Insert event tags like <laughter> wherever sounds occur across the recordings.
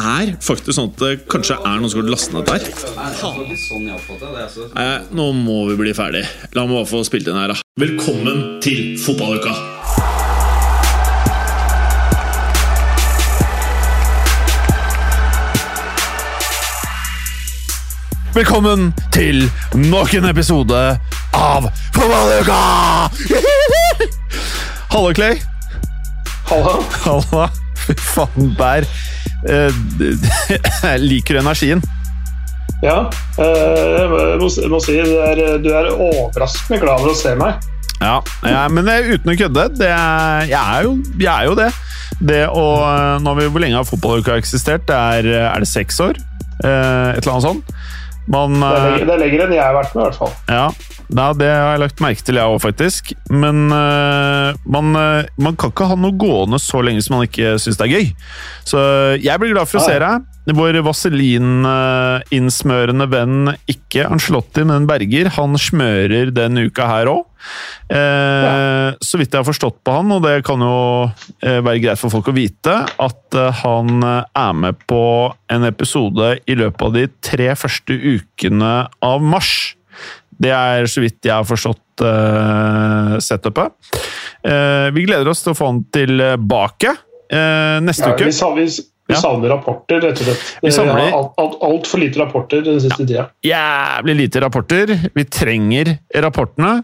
er faktisk sånn at det kanskje er noen som har lastet ned der. Nei, nå må vi bli ferdig. La meg bare få spilt inn her, da. Velkommen til fotballuka! Velkommen til nok en episode av Fotballuka! Hallo, Clay. Hallo? Halla. Fy faen, bær. Eh, <laughs> liker du energien? Ja, eh, jeg må, jeg må si du er, du er overraskende glad for å se meg. Ja, men uten å kødde. Det jeg, er jo, jeg er jo det. Det å, nå vi, Hvor lenge har fotballuka eksistert? Det er, er det seks år? Eh, et eller annet sånt? Man, Det er, eh, lenger, det er lenger enn jeg har vært med, i hvert fall. Ja, ja, det har jeg lagt merke til, jeg òg, faktisk. Men uh, man, uh, man kan ikke ha noe gående så lenge som man ikke syns det er gøy. Så jeg blir glad for å se deg. Vår vaselininnsmørende venn, ikke Angelotti, men Berger, han smører denne uka her òg. Eh, Så vidt jeg har forstått på han, og det kan jo eh, være greit for folk å vite, at eh, han eh, er med på en episode i løpet av de tre første ukene av mars. Det er så vidt jeg har forstått uh, setupet. Uh, vi gleder oss til å få han tilbake uh, neste Ja, uke. vi, sa- vi, vi Ja. savner rapporter, rett og slett. Vi samler alt, alt, Altfor lite rapporter den siste tida. Jævlig lite rapporter. Vi trenger rapportene.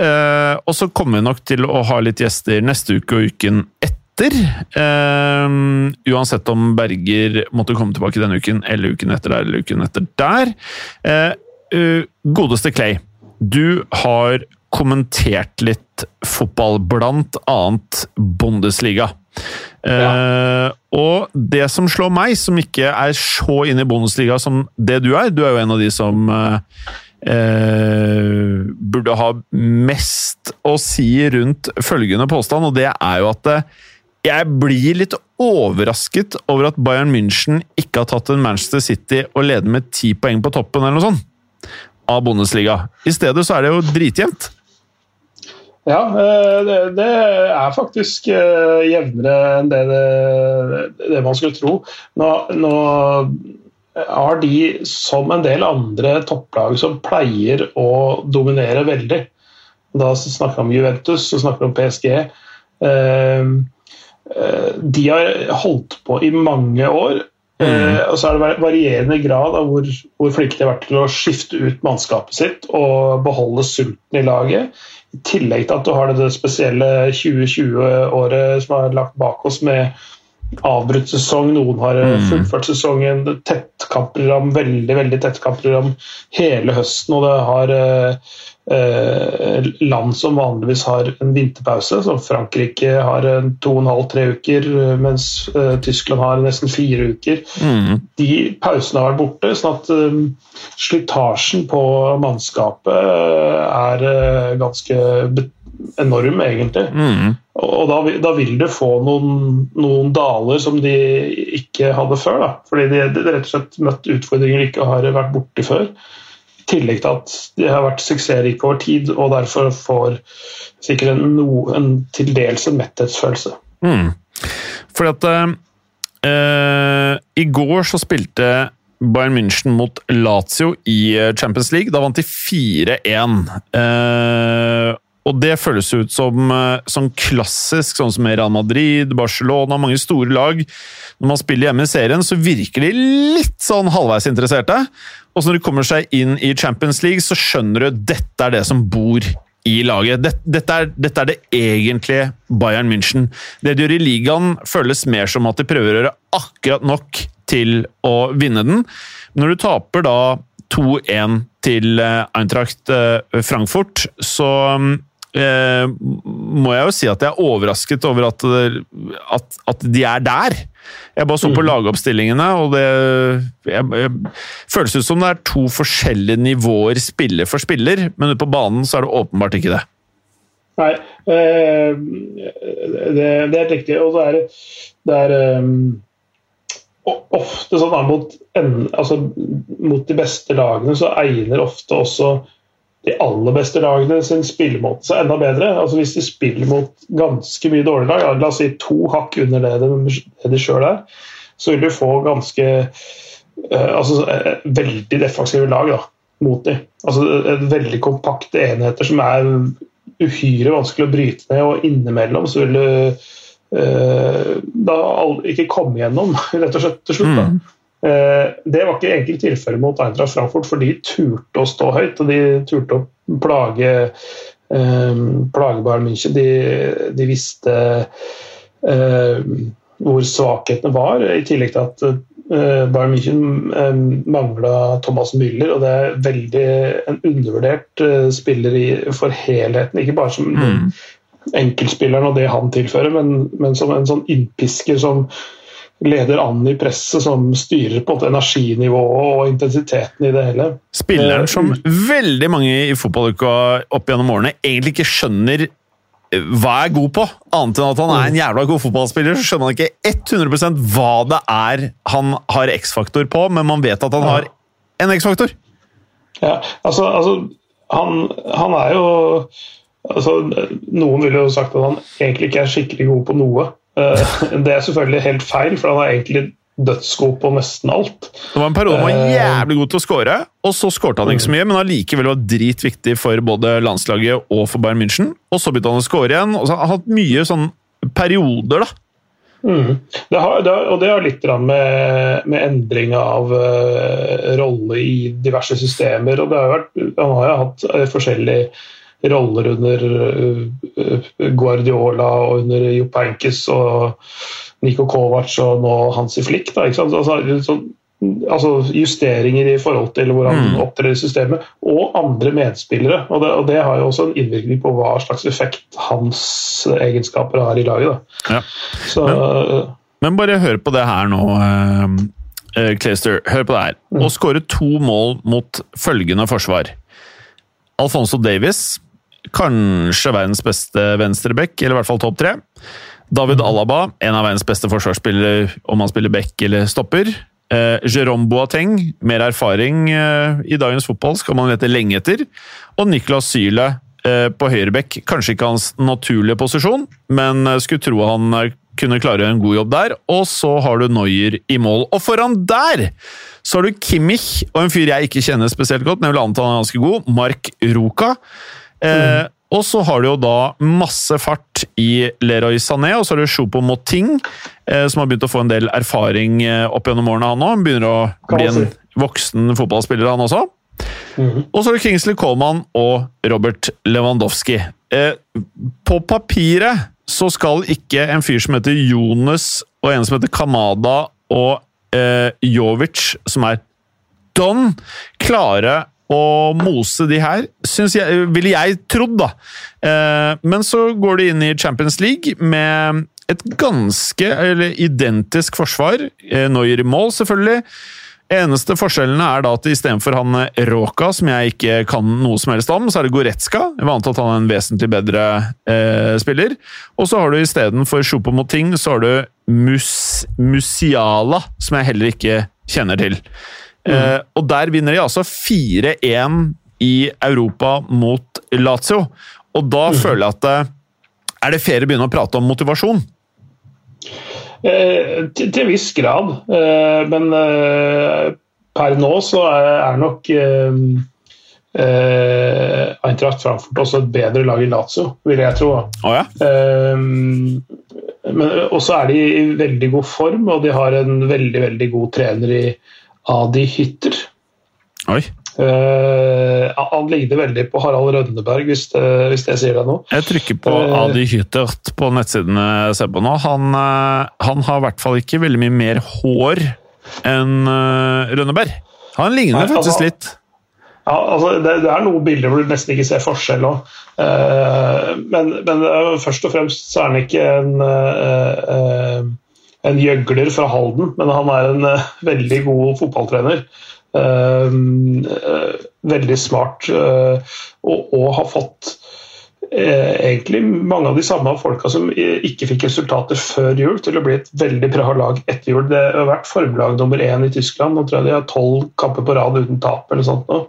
Uh, og så kommer vi nok til å ha litt gjester neste uke og uken etter. Uh, uansett om Berger måtte komme tilbake denne uken, eller uken etter der, eller uken etter der. Eh, eh, godeste Clay, du har kommentert litt fotball, blant annet Bundesliga. Eh, og det som slår meg, som ikke er så inne i Bundesliga som det du er Du er jo en av de som uh, uh, burde ha mest å si rundt følgende påstand, og det er jo at jeg blir litt overrasket over at Bayern München ikke har tatt en Manchester City og leder med ti poeng på toppen, eller noe sånt, av Bundesliga. I stedet så er det jo dritjevnt. Ja, eh, det, er faktisk eh, jevnere enn det, det, man skulle tro. Nå, nå har de, som en del andre topplag, som pleier å dominere veldig Da snakker vi om Juventus og om PSG. eh, De har holdt på i mange år. Eh, og så er det varierende grad av hvor, hvor flinke de har vært til å skifte ut mannskapet sitt og beholde sulten i laget. I tillegg til at du har det spesielle 2020-året som er lagt bak oss med avbrutt sesong. Noen har eh, fullført sesongen. tettkampprogram, veldig veldig tettkampprogram hele høsten. Og det har eh, land som vanligvis har en vinterpause, som Frankrike har en to og en halv, tre uker, eh, mens eh, Tyskland har nesten fire uker. De pausene har vært borte, sånn at eh, slitasjen på mannskapet eh, er eh, ganske enorm, egentlig. Og da, da vil du få noen, noen daler som de ikke hadde før. Da. Fordi de, de rett og slett møtt utfordringer de ikke har vært borti før. Tillegg til at de har vært suksessrike over tid og derfor får sikkert en, no, en til dels en metthetsfølelse. Fordi at eh, I går så spilte Bayern München mot Lazio i eh, Champions League. Da vant de 4-1. Eh, og det føles ut som eh, sånn klassisk, sånn som Real Madrid, Barcelona, mange store lag. Når man spiller hjemme i serien, så virker de litt sånn halvveis interesserte. Og når de kommer seg inn i Champions League, så skjønner du at dette er det som bor i laget. Dette, dette, er, dette er det egentlige Bayern München. Det de gjør i ligaen, føles mer som at de prøver å gjøre akkurat nok til å vinne den. Når du taper da 2-1 til eh, Eintracht eh, Frankfurt, så mm, eh, må jeg jo si at jeg er overrasket over at, at, at de er der. Jeg bare så på lagoppstillingene, og det jeg, jeg, føles ut som det er to forskjellige nivåer spiller for spiller, men ute på banen så er det åpenbart ikke det. Nei, eh, det, det, er helt riktig. Og så er det, det er um, ofte sånn mot, altså, mot de beste lagene så egner ofte også de aller beste lagene sin spillemåte seg enda bedre. Altså Hvis de spiller mot ganske mye dårlige lag, la oss si to hakk under det de, sjøl er, så vil du få ganske uh, altså, uh, veldig defensive lag da, mot dem. Altså, uh, veldig kompakte enheter som er uhyre vanskelig å bryte ned, og innimellom så vil du da ikke komme gjennom, <laughs> rett og slett til slutt. da. Mm. Eh, det var ikke egentlig tilfellet mot Eintracht Frankfurt, for de turte å stå høyt. Og de turte å plage, eh, plage Bayern München. De, de visste eh, hvor svakhetene var, i tillegg til at Bayern München mangla Thomas Müller, og det er veldig en undervurdert spiller i, for helheten. Ikke bare som mm. enkeltspilleren og det han tilfører, men, men som en sånn innpisker som leder an i presset, som styrer på en energinivået og intensiteten i det hele. Spilleren som eh, veldig mange i fotballuka opp gjennom årene egentlig ikke skjønner eh, hva er god på, annet enn at han er en jævla god fotballspiller. Så skjønner man ikke 100 hva det er han har X-faktor på, men man vet at han har en X-faktor. Ja, altså, altså han, han, er jo altså, Noen ville jo sagt at han egentlig ikke er skikkelig god på noe. Eh, det er selvfølgelig helt feil, for han er egentlig dødsgod på nesten alt. Det var en periode han var eh, jævlig god til å skåre, og så skårte han ikke så mye, men allikevel var dritviktig for både landslaget og for Bayern München. Og så begynte han å skåre igjen, og så har han hatt mye sånn perioder, da. Mm. Det har, det har, og det har litt med, med endring av uh, rolle i diverse systemer. og har vært, Han har jo hatt forskjellige roller under eh, Guardiola og under Heynckes og Niko Kovac og nå Hansi Flick. Da, altså, sånn, altså, justeringer i forhold til hvor han mm. opptrer i systemet, og andre medspillere. Og det, og det, har jo også en innvirkning på hva slags effekt hans egenskaper har i laget. Ja. Så, men, men, bare hør på det her nå. Uh, Clayster, hør på det her. Mm. Å skåre to mål mot følgende forsvar. Alfonso Davis Kanskje verdens beste venstreback, eller i hvert fall topp tre. David mm. Alaba, en av verdens beste forsvarsspillere om han spiller back eller stopper. Eh, Jerome Boateng, mer erfaring eh, i dagens fotball skal man lete lenge etter. Og Niklas Syle eh, på høyrebekk. Kanskje ikke hans naturlige posisjon, men eh, skulle tro han eh, kunne klare en god jobb der. Og så har du Noyer i mål. Og foran der så har du Kimmich og en fyr jeg ikke kjenner spesielt godt, men jeg vil anta han er ganske god, Mark Ruka. Eh, og så har du jo da masse fart i Leroy Sané, og så har du Chopo Moting, eh, som har begynt å få en del erfaring eh, opp gjennom årene, han òg. Begynner å bli en voksen fotballspiller, han også. Mm. Og så har du Kingsley Coleman og Robert Lewandowski. Eh, på papiret så skal ikke en fyr som heter Jonas, og en som heter Kamada og eh, Jovic, som er Don, klare å mose de her, jeg, ville jeg trodd, da. Eh, men så går de inn i Champions League med et ganske eller identisk forsvar. Noyer i mål, selvfølgelig. Eneste forskjellene er da at istedenfor han Råka, som jeg ikke kan noe som helst om, så er det Goretzka. Jeg vant antatt at han er en vesentlig bedre eh, spiller. Og så har du istedenfor Choupo-Moting, så har du Mus Musiala, som jeg heller ikke kjenner til. Mm. Og der vinner de altså 4-1 i Europa mot Lazio. Og da mm. føler jeg at eh, Er det fair å begynne å prate om motivasjon? Eh, til, til, en viss grad. Eh, men per nå så er, er nok Eintracht Frankfurt også et bedre lag i Lazio, vil jeg tro. Oh, ja? men også er de i veldig god form, og de har en veldig, veldig god trener i Adi Hytter. Oi. Uh, han ligner veldig på Harald Rønneberg, hvis det, hvis det sier deg noe. Jeg trykker på uh, Adi Hyttert på nettsidene jeg ser på nå. Han, uh, han, har i hvert fall ikke veldig mye mer hår enn Rønneberg. Han ligner Nei, faktisk altså, litt. Ja, altså, det, det, er noen bilder hvor du nesten ikke ser forskjell òg. Men, men først og fremst så er han ikke en, en gjøgler fra Halden, men han er en veldig god fotballtrener. veldig smart og, og, har fått egentlig mange av de samme folka som ikke fikk resultater før jul, til å bli et veldig bra lag etter jul. Det har vært formlag nummer én i Tyskland. Nå tror jeg de har tolv kamper på rad uten tap. eller sånt nå.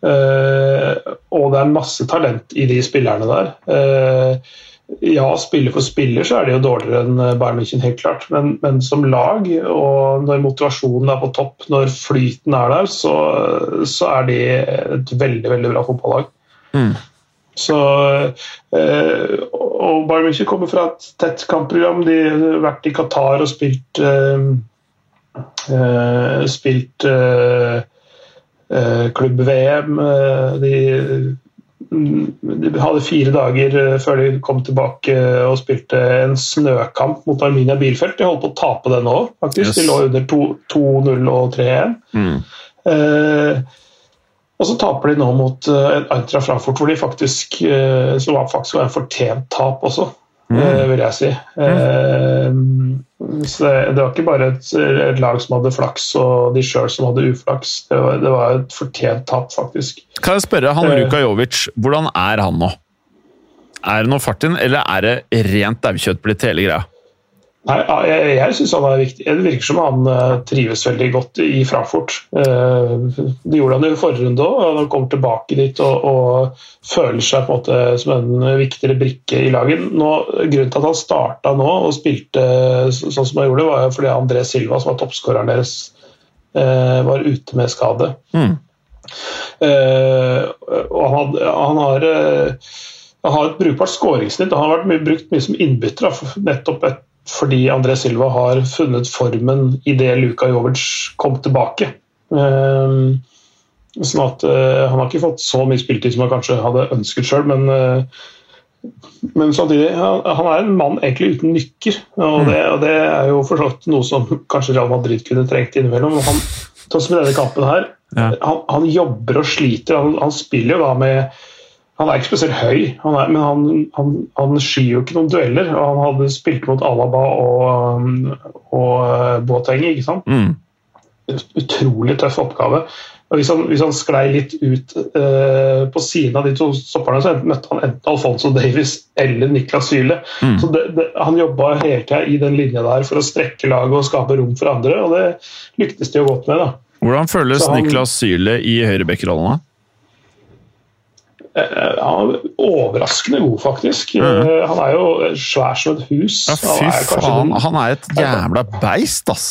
Uh, og det er masse talent i de spillerne der. Uh, ja, spiller for spiller så er de jo dårligere enn Bayern München, helt klart. Men, men, som lag, og når motivasjonen er på topp, når flyten er der, så, så er de et veldig, veldig bra fotballag. Mm. Så, uh, og Bayern München kommer fra et tett kampprogram. De har vært i Qatar og spilt spilt Eh, klubb-VM. Eh, de, de, hadde fire dager eh, før de kom tilbake og spilte en snøkamp mot Arminia Bilfelt. De holdt på å tape den òg, faktisk. Yes. De lå under 2-0 og 3-1. Mm. Eh, og så taper de nå mot uh, Eintra Frankfurt, hvor de faktisk, uh, som var faktisk var en fortjent tap også mm. Eh, vil jeg si. Mm. Så det var ikke bare et, et, lag som hadde flaks, og de sjøl som hadde uflaks. Det var, det var et fortjent tap, faktisk. Kan jeg spørre, han Ruka Luka Jovic, hvordan er han nå? Er det noe fart inn, eller er det rent daukjøtt blitt hele greia? Nei, Jeg, jeg syns han er viktig. Det virker som han uh, trives veldig godt i Frankfurt. Uh, det gjorde han i forrige runde òg, og han kommer tilbake dit og, og, føler seg på en måte som en viktigere brikke i laget. Nå, grunnen til at han starta nå og spilte sånn som han gjorde, var fordi André Silva, som var toppskåreren deres, var ute med skade. Mm. og han, han har han har et brukbart skåringssnitt. Han har vært mye, brukt mye som innbytter, nettopp et fordi André Silva har funnet formen idet Luka Jovic kom tilbake. Ehm, sånn at eh, Han har ikke fått så mye spilletid som han kanskje hadde ønsket sjøl, men, eh, men samtidig Han er en mann egentlig uten nykker, og det, og det er jo for noe som kanskje Real Madrid kunne trengt innimellom. Han, sånn som i denne kampen her, han, han, jobber og sliter. Han, han spiller jo da med han er ikke spesielt høy, han er, men han, han, han, skyr jo ikke noen dueller. og Han hadde spilt mot Alaba og, og eh, Boateng, ikke sant? Mm. Utrolig tøff oppgave. Og hvis han, hvis han sklei litt ut uh, på siden av de to stopperne, så møtte han enten Alfonso Davies eller Niklas Syle. Mm. Så det, det, Han jobba hele tida i den linja der for å strekke laget og skape rom for andre, og det lyktes de jo godt med. da. Hvordan føles han, Niklas Syle i høyrebekkerollen? Eh, han er overraskende god, faktisk. Mm. Eh, han er jo svær som et hus. Ja, fy han faen, han er et jævla beist, ass!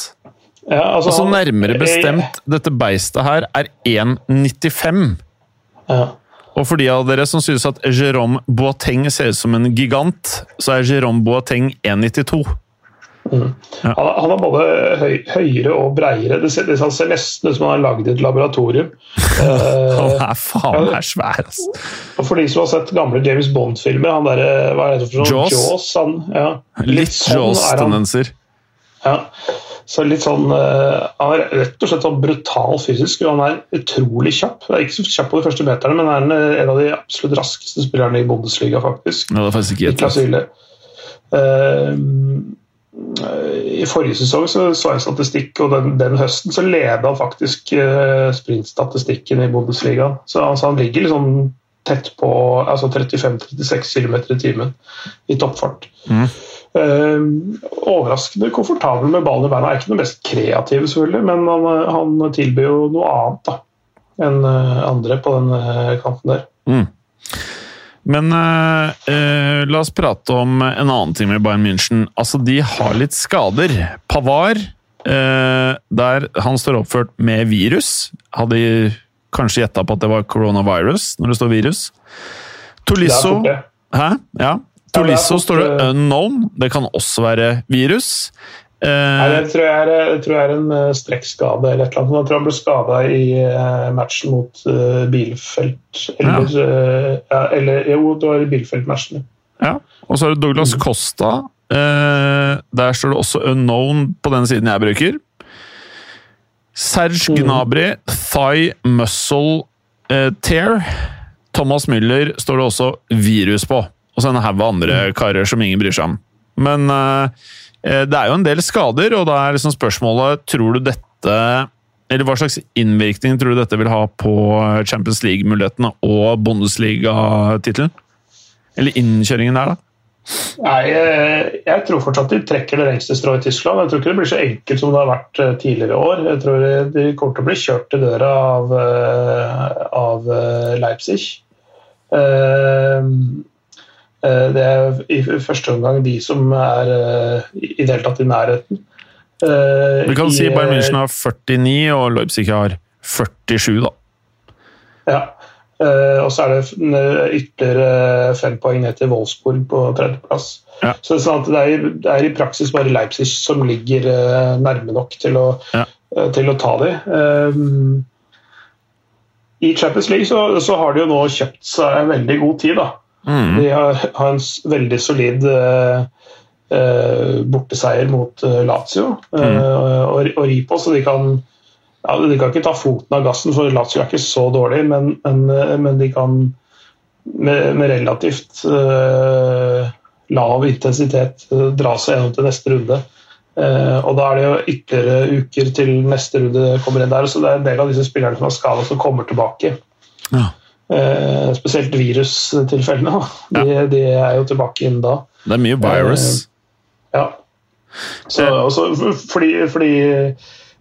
Ja, altså, altså Nærmere bestemt, dette beistet her er 1,95. Ja. Og for de av dere som synes at Jérôme Boateng ser ut som en gigant, så er Jérôme Boateng 1,92. Mm. Ja. Han, han, er både høy, høyere og breiere. Det ser, det ser nesten ut som han er lagd i et laboratorium. <laughs> han er faen meg svær, altså. For de som har sett gamle James Bond-filmer, han derre Hva er det for noe? Jaws? Jaws han, ja. Litt, litt sånn Jaws-tendenser. Ja. Så litt sånn, uh, Han er rett og slett sånn brutal fysisk, og han er utrolig kjapp. Er ikke så kjapp på de første meterne, men er en, en av de absolutt raskeste spillerne i Bundesliga, faktisk. Ja, det er faktisk ikke et uh, i forrige sesong så, så jeg statistikk, og den, den høsten så leda han faktisk uh, sprintstatistikken i Bundesliga. Så altså, han ligger liksom tett på altså 35-36 km i timen i toppfart. Mm. Uh, overraskende komfortabel med ballen i beina. Er ikke noe mest kreativ, selvfølgelig, men han, han tilbyr jo noe annet da, enn andre på den kanten der. Mm. Men uh, uh, la oss prate om en annen ting med Bayern München. Altså, de har litt skader. Pavar, uh, der han står oppført med virus. Hadde kanskje gjetta på at det var coronavirus når det står virus. Tolisso Hæ? Ja. Tolisso står det unknown. Det kan også være virus. Nei, det tror jeg er, jeg tror jeg er en uh, strekkskade eller et eller annet. Jeg tror han ble skada i uh, matchen mot uh, Bilfelt. Eller, ja. ja. eller jo, det var i Bilfelt-matchen. Ja. Og så er det Douglas Costa. Costa. der står det også 'unknown' på den siden jeg bruker. Serge mm. Gnabry, thigh muscle uh, Tear. Thomas Müller står det også virus på. Og så en haug andre karer som ingen bryr seg om. Men eh, eh, det er jo en del skader, og da er liksom spørsmålet Tror du dette Eller hva slags innvirkning tror du dette vil ha på Champions League-mulighetene og Bundesliga-tittelen? Eller innkjøringen der, da? Nei, jeg, jeg tror fortsatt de trekker det lengste strået i Tyskland. Jeg tror ikke det blir så enkelt som det har vært eh, tidligere år. Jeg tror de kommer til å bli kjørt til døra av, eh, av eh, Leipzig. Det er i første omgang de som er i det hele tatt i nærheten. Vi kan si Bayern München har 49, og Leipzig har 47, da. Ja. Og så er det ytterligere fem poeng ned til Wolfsburg på tredjeplass. Ja. Så det er, sånn det, er, det er, i praksis bare Leipzig som ligger nærme nok til å, ja. til å ta dem. I Champions League så, så, har de jo nå kjøpt seg en veldig god tid. da. Mm. De har, har, en veldig solid borteseier mot Lazio mm. og, og ri på, så de kan ja, De kan ikke ta foten av gassen, for Lazio er ikke så dårlig, men, men, men de kan med, med relativt lav intensitet dra seg gjennom til neste runde. Uh, og Da er det jo ytterligere uker til neste runde kommer inn der, så det er en del av disse spillerne som har skada, som kommer tilbake. Ja. Spesielt virustilfellene. De, ja. de er jo tilbake inn da. Det er mye virus. ja. Så, også, fordi, fordi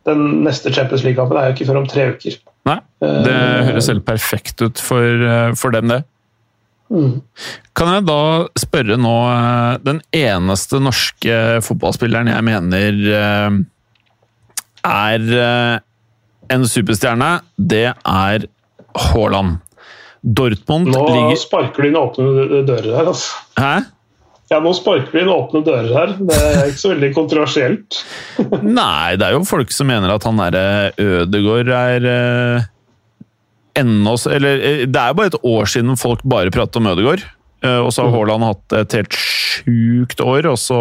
den neste Champions League-kampen er jo ikke før om tre uker. Nei, det uh, høres helt perfekt ut for, eh, for dem, det. Mm. Kan jeg da spørre nå eh, Den eneste norske fotballspilleren jeg mener er en superstjerne, det er Haaland. Dortmund Nå ligger Nå sparker du inn åpne dører her, altså. Hæ? Ja, nå sparker vi inn åpne dører her. Det er ikke så veldig kontroversielt. <laughs> Nei, det er jo folk som mener at han derre Ødegård er eh, ennå Eller eh, det er jo bare et år siden folk bare pratet om Ødegård. Eh, og så har mm. Haaland hatt et helt sjukt år, og så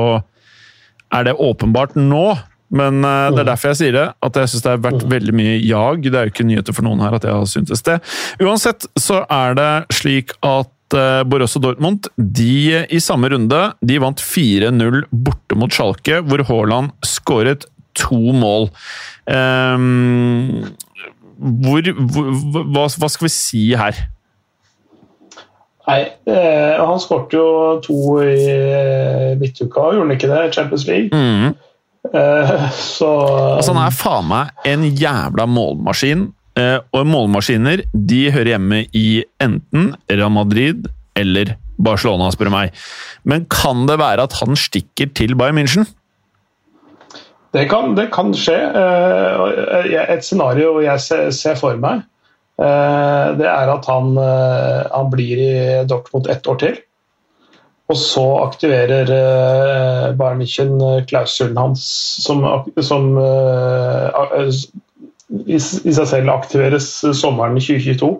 er det åpenbart nå. Men uh, det er mm. derfor jeg sier det, at jeg syns det har vært mm. veldig mye jag. Det er jo ikke nyheter for noen her at jeg har syntes det. Uansett så er det slik at Eh, Borussia Dortmund de i samme runde de vant 4-0 borte mot Schalke, hvor Haaland skåret to mål. Um, hvor, hvor hva, hva, skal vi si her? Nei, eh, Han skåret jo to i eh, midtuka, gjorde han ikke det? Champions League. Mm. Eh, så Altså, han er faen meg en jævla målmaskin. Uh, og målmaskiner de hører hjemme i enten Real Madrid eller Barcelona, spør du meg. Men kan det være at han stikker til Bayern München? Det kan, det kan skje. Eh, et scenario jeg ser for meg, det er at han, han blir i Dortmund ett år til. Og så aktiverer Bayern München klausulen hans som, som i, i seg selv aktiveres sommeren 2022.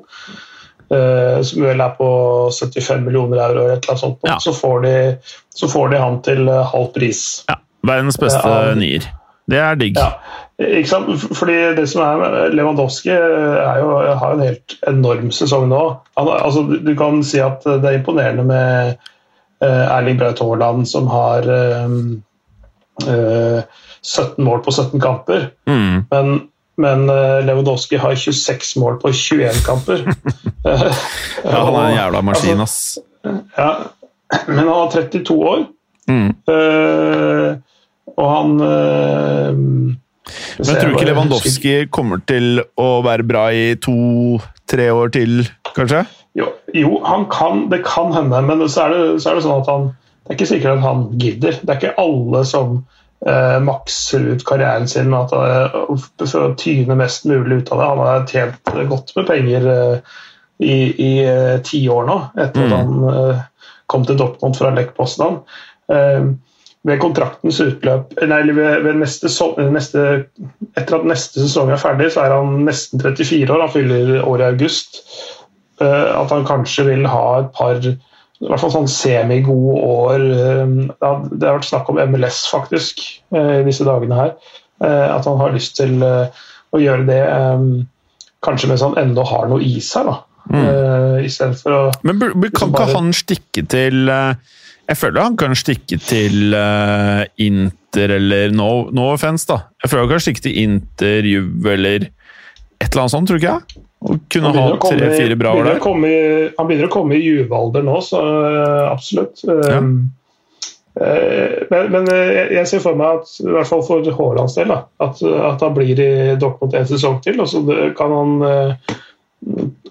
Uh, som vel er på 75 millioner euro eller et eller annet sånt. Ja. Så, får de, så, får de, han til uh, halv pris. Ja, Verdens beste uh, nier. Det er digg. Ja, ikke sant? Fordi det som er Lewandowski er jo, har en helt enorm sesong nå. Han, altså, du kan si at det er imponerende med Erling Braut Haaland, som har 17 mål på 17 kamper. Mm. Men men Lewandowski har 26 mål på 21 kamper. <laughs> ja, han er en jævla maskin, ass. ja, men han har 32 år. Mm. Og han Men tror ikke Lewandowski kommer til å være bra i to-tre år til, kanskje? Jo, jo kan, det kan hende, men så er, det, så er det sånn at han Det er ikke sikkert at han gidder. Det er ikke alle som eh, makser ut karrieren sin at, eh, for å tyne mest mulig ut av det. Han har tjent godt med penger eh, i, i eh, ti år nå, etter mm. at han eh, kom til Dortmund fra Lech Poznan. Ved kontraktens utløp nei, ved, ved neste, neste, Etter at neste sesong er ferdig, så er han nesten 34 år. Han fyller året i august. At han kanskje vil ha et par i hvert fall sånn semigode år. Eh, det har vært snakk om MLS faktisk eh, disse dagene her. Eh, at han har lyst til å gjøre det. kanskje mens han ennå har noe i seg, da. Mm. Istedenfor å Men kan ikke ikke han stikke til Jeg føler han kan stikke til Inter eller no, no offense, da. Jeg føler han kan stikke til Inter, Juve eller et eller annet sånt, tror du ikke jeg? Og kunne ha tre-fire bra år der. han begynner å komme i juvealder nå, så absolutt. Ja. Um, men, men, jeg ser for meg at i hvert fall for Haalands del at, at, han blir i Dortmund en sesong til. og så kan han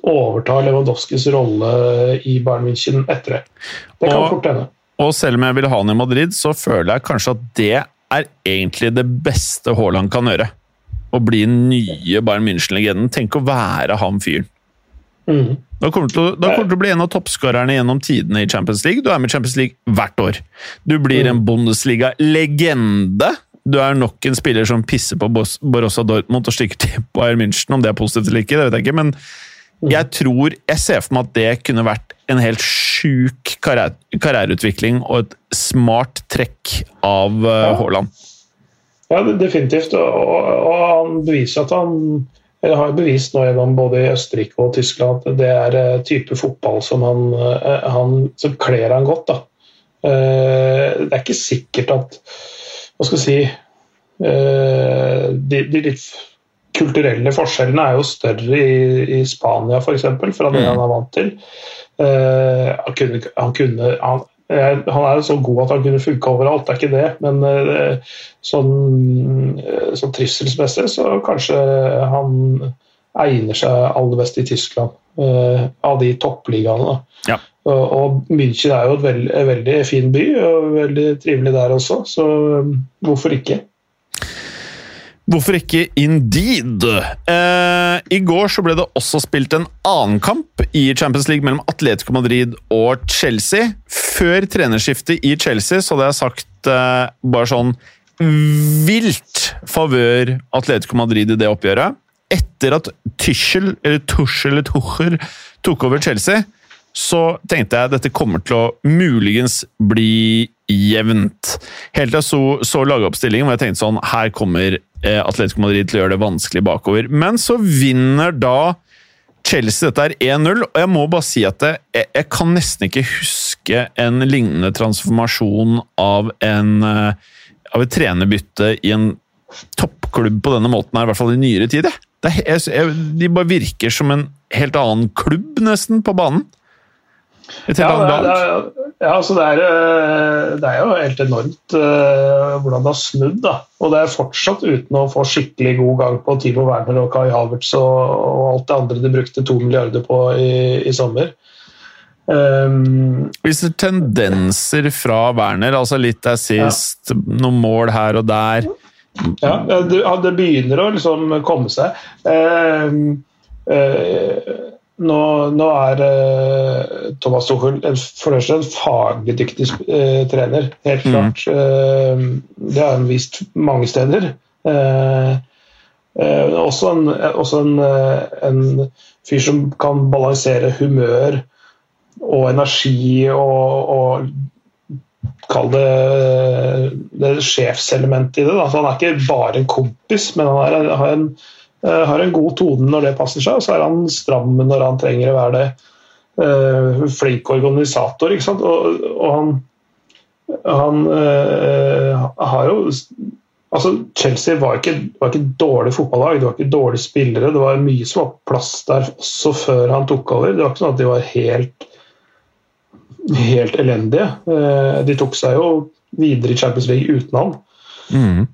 overta Lewandowskis rolle i Bayern München etter det. Det kan og, fort hende. Og selv om jeg vil ha han i Madrid, så føler jeg kanskje at det er egentlig det beste Haaland kan gjøre. Å bli nye Bayern München-legenden. Tenk å være han fyren. Mm. Da kommer du til, til, å bli en av toppskårerne gjennom tidene i Champions League. Du er med i Champions League hvert år. Du blir mm. en Bundesliga-legende. Du er nok en spiller som pisser på Borussia Dortmund og stikker til <laughs> Bayern München. Om det er positivt eller ikke, det vet jeg ikke, men Mm. Jeg tror Jeg ser for meg at det kunne vært en helt sjuk karriereutvikling og et smart trekk av uh, Haaland. Ja, definitivt. Og, og, han beviser at han eller har bevist nå gjennom både i Østerrike og Tyskland at det er uh, type fotball som han, uh, han som kler han godt. Da. det er ikke sikkert at Hva skal jeg si de, de litt kulturelle forskjellene er jo større i, i Spania f.eks. fra det mm. han er vant til. Han kunne, han, kunne han, han, er så god at han kunne funke overalt, det er ikke det. Men uh, sånn, uh, sånn trivselsmessig så kanskje han egner seg aller best i Tyskland. av de toppligaene. Ja. Og, München er jo et veldig, veldig fin by, og veldig trivelig der også, så hvorfor ikke? Hvorfor ikke Indeed? Eh, I går så ble det også spilt en annen kamp i Champions League mellom Atletico Madrid og Chelsea. Før trenerskiftet i Chelsea så hadde jeg sagt eh, bare sånn vilt favør Atletico Madrid i det oppgjøret. Etter at Tuchel, eller Tuchel, eller Tuchel tok over Chelsea, så tenkte jeg at dette kommer til å muligens bli jevnt. Helt til jeg så, så lagoppstillingen hvor jeg tenkte sånn Her kommer Atletico Madrid til å gjøre det vanskelig bakover. Men så vinner da Chelsea dette er 1-0, og jeg må bare si at jeg, jeg, kan nesten ikke huske en lignende transformasjon av en eh, av et trenerbytte i en toppklubb på denne måten her, i hvert fall i nyere tid. De bare virker som en helt annen klubb, nesten, på banen. Et helt ja, annet lag. Ja, altså det, er, eh, det er jo helt enormt uh, hvordan det har snudd. da. Og det er fortsatt uten å få skikkelig god gang på Timo Werner og Kai Havertz og, og alt det andre de brukte to milliarder på i, i sommer. Um, Hvis det tendenser fra Werner, altså litt assist, ja. noen mål her og der Ja, det, det begynner å liksom komme seg. Uh, uh, nå, nå, er uh, Thomas Tuchel for det første en faglig dyktig uh, trener, helt mm. klart. Mm. Uh, det har han vist mange steder. også en, også en, en, fyr som kan balansere humør og energi og, og Kall det, det sjefselementet i det. Da. Så han er ikke bare en kompis, men han er, har en Eh, har en god tone når det passer seg, og så er han stram når han trenger å være det. Uh, flink organisator, ikke sant. Og, og han, han uh, har jo Altså, Chelsea var ikke, var ikke dårlig fotballag, det var ikke dårlige spillere. Det var mye som var plass der også før han tok over. Det var ikke sånn at de var helt, helt elendige. Uh, de tok seg jo videre i Champions League uten han. Mm.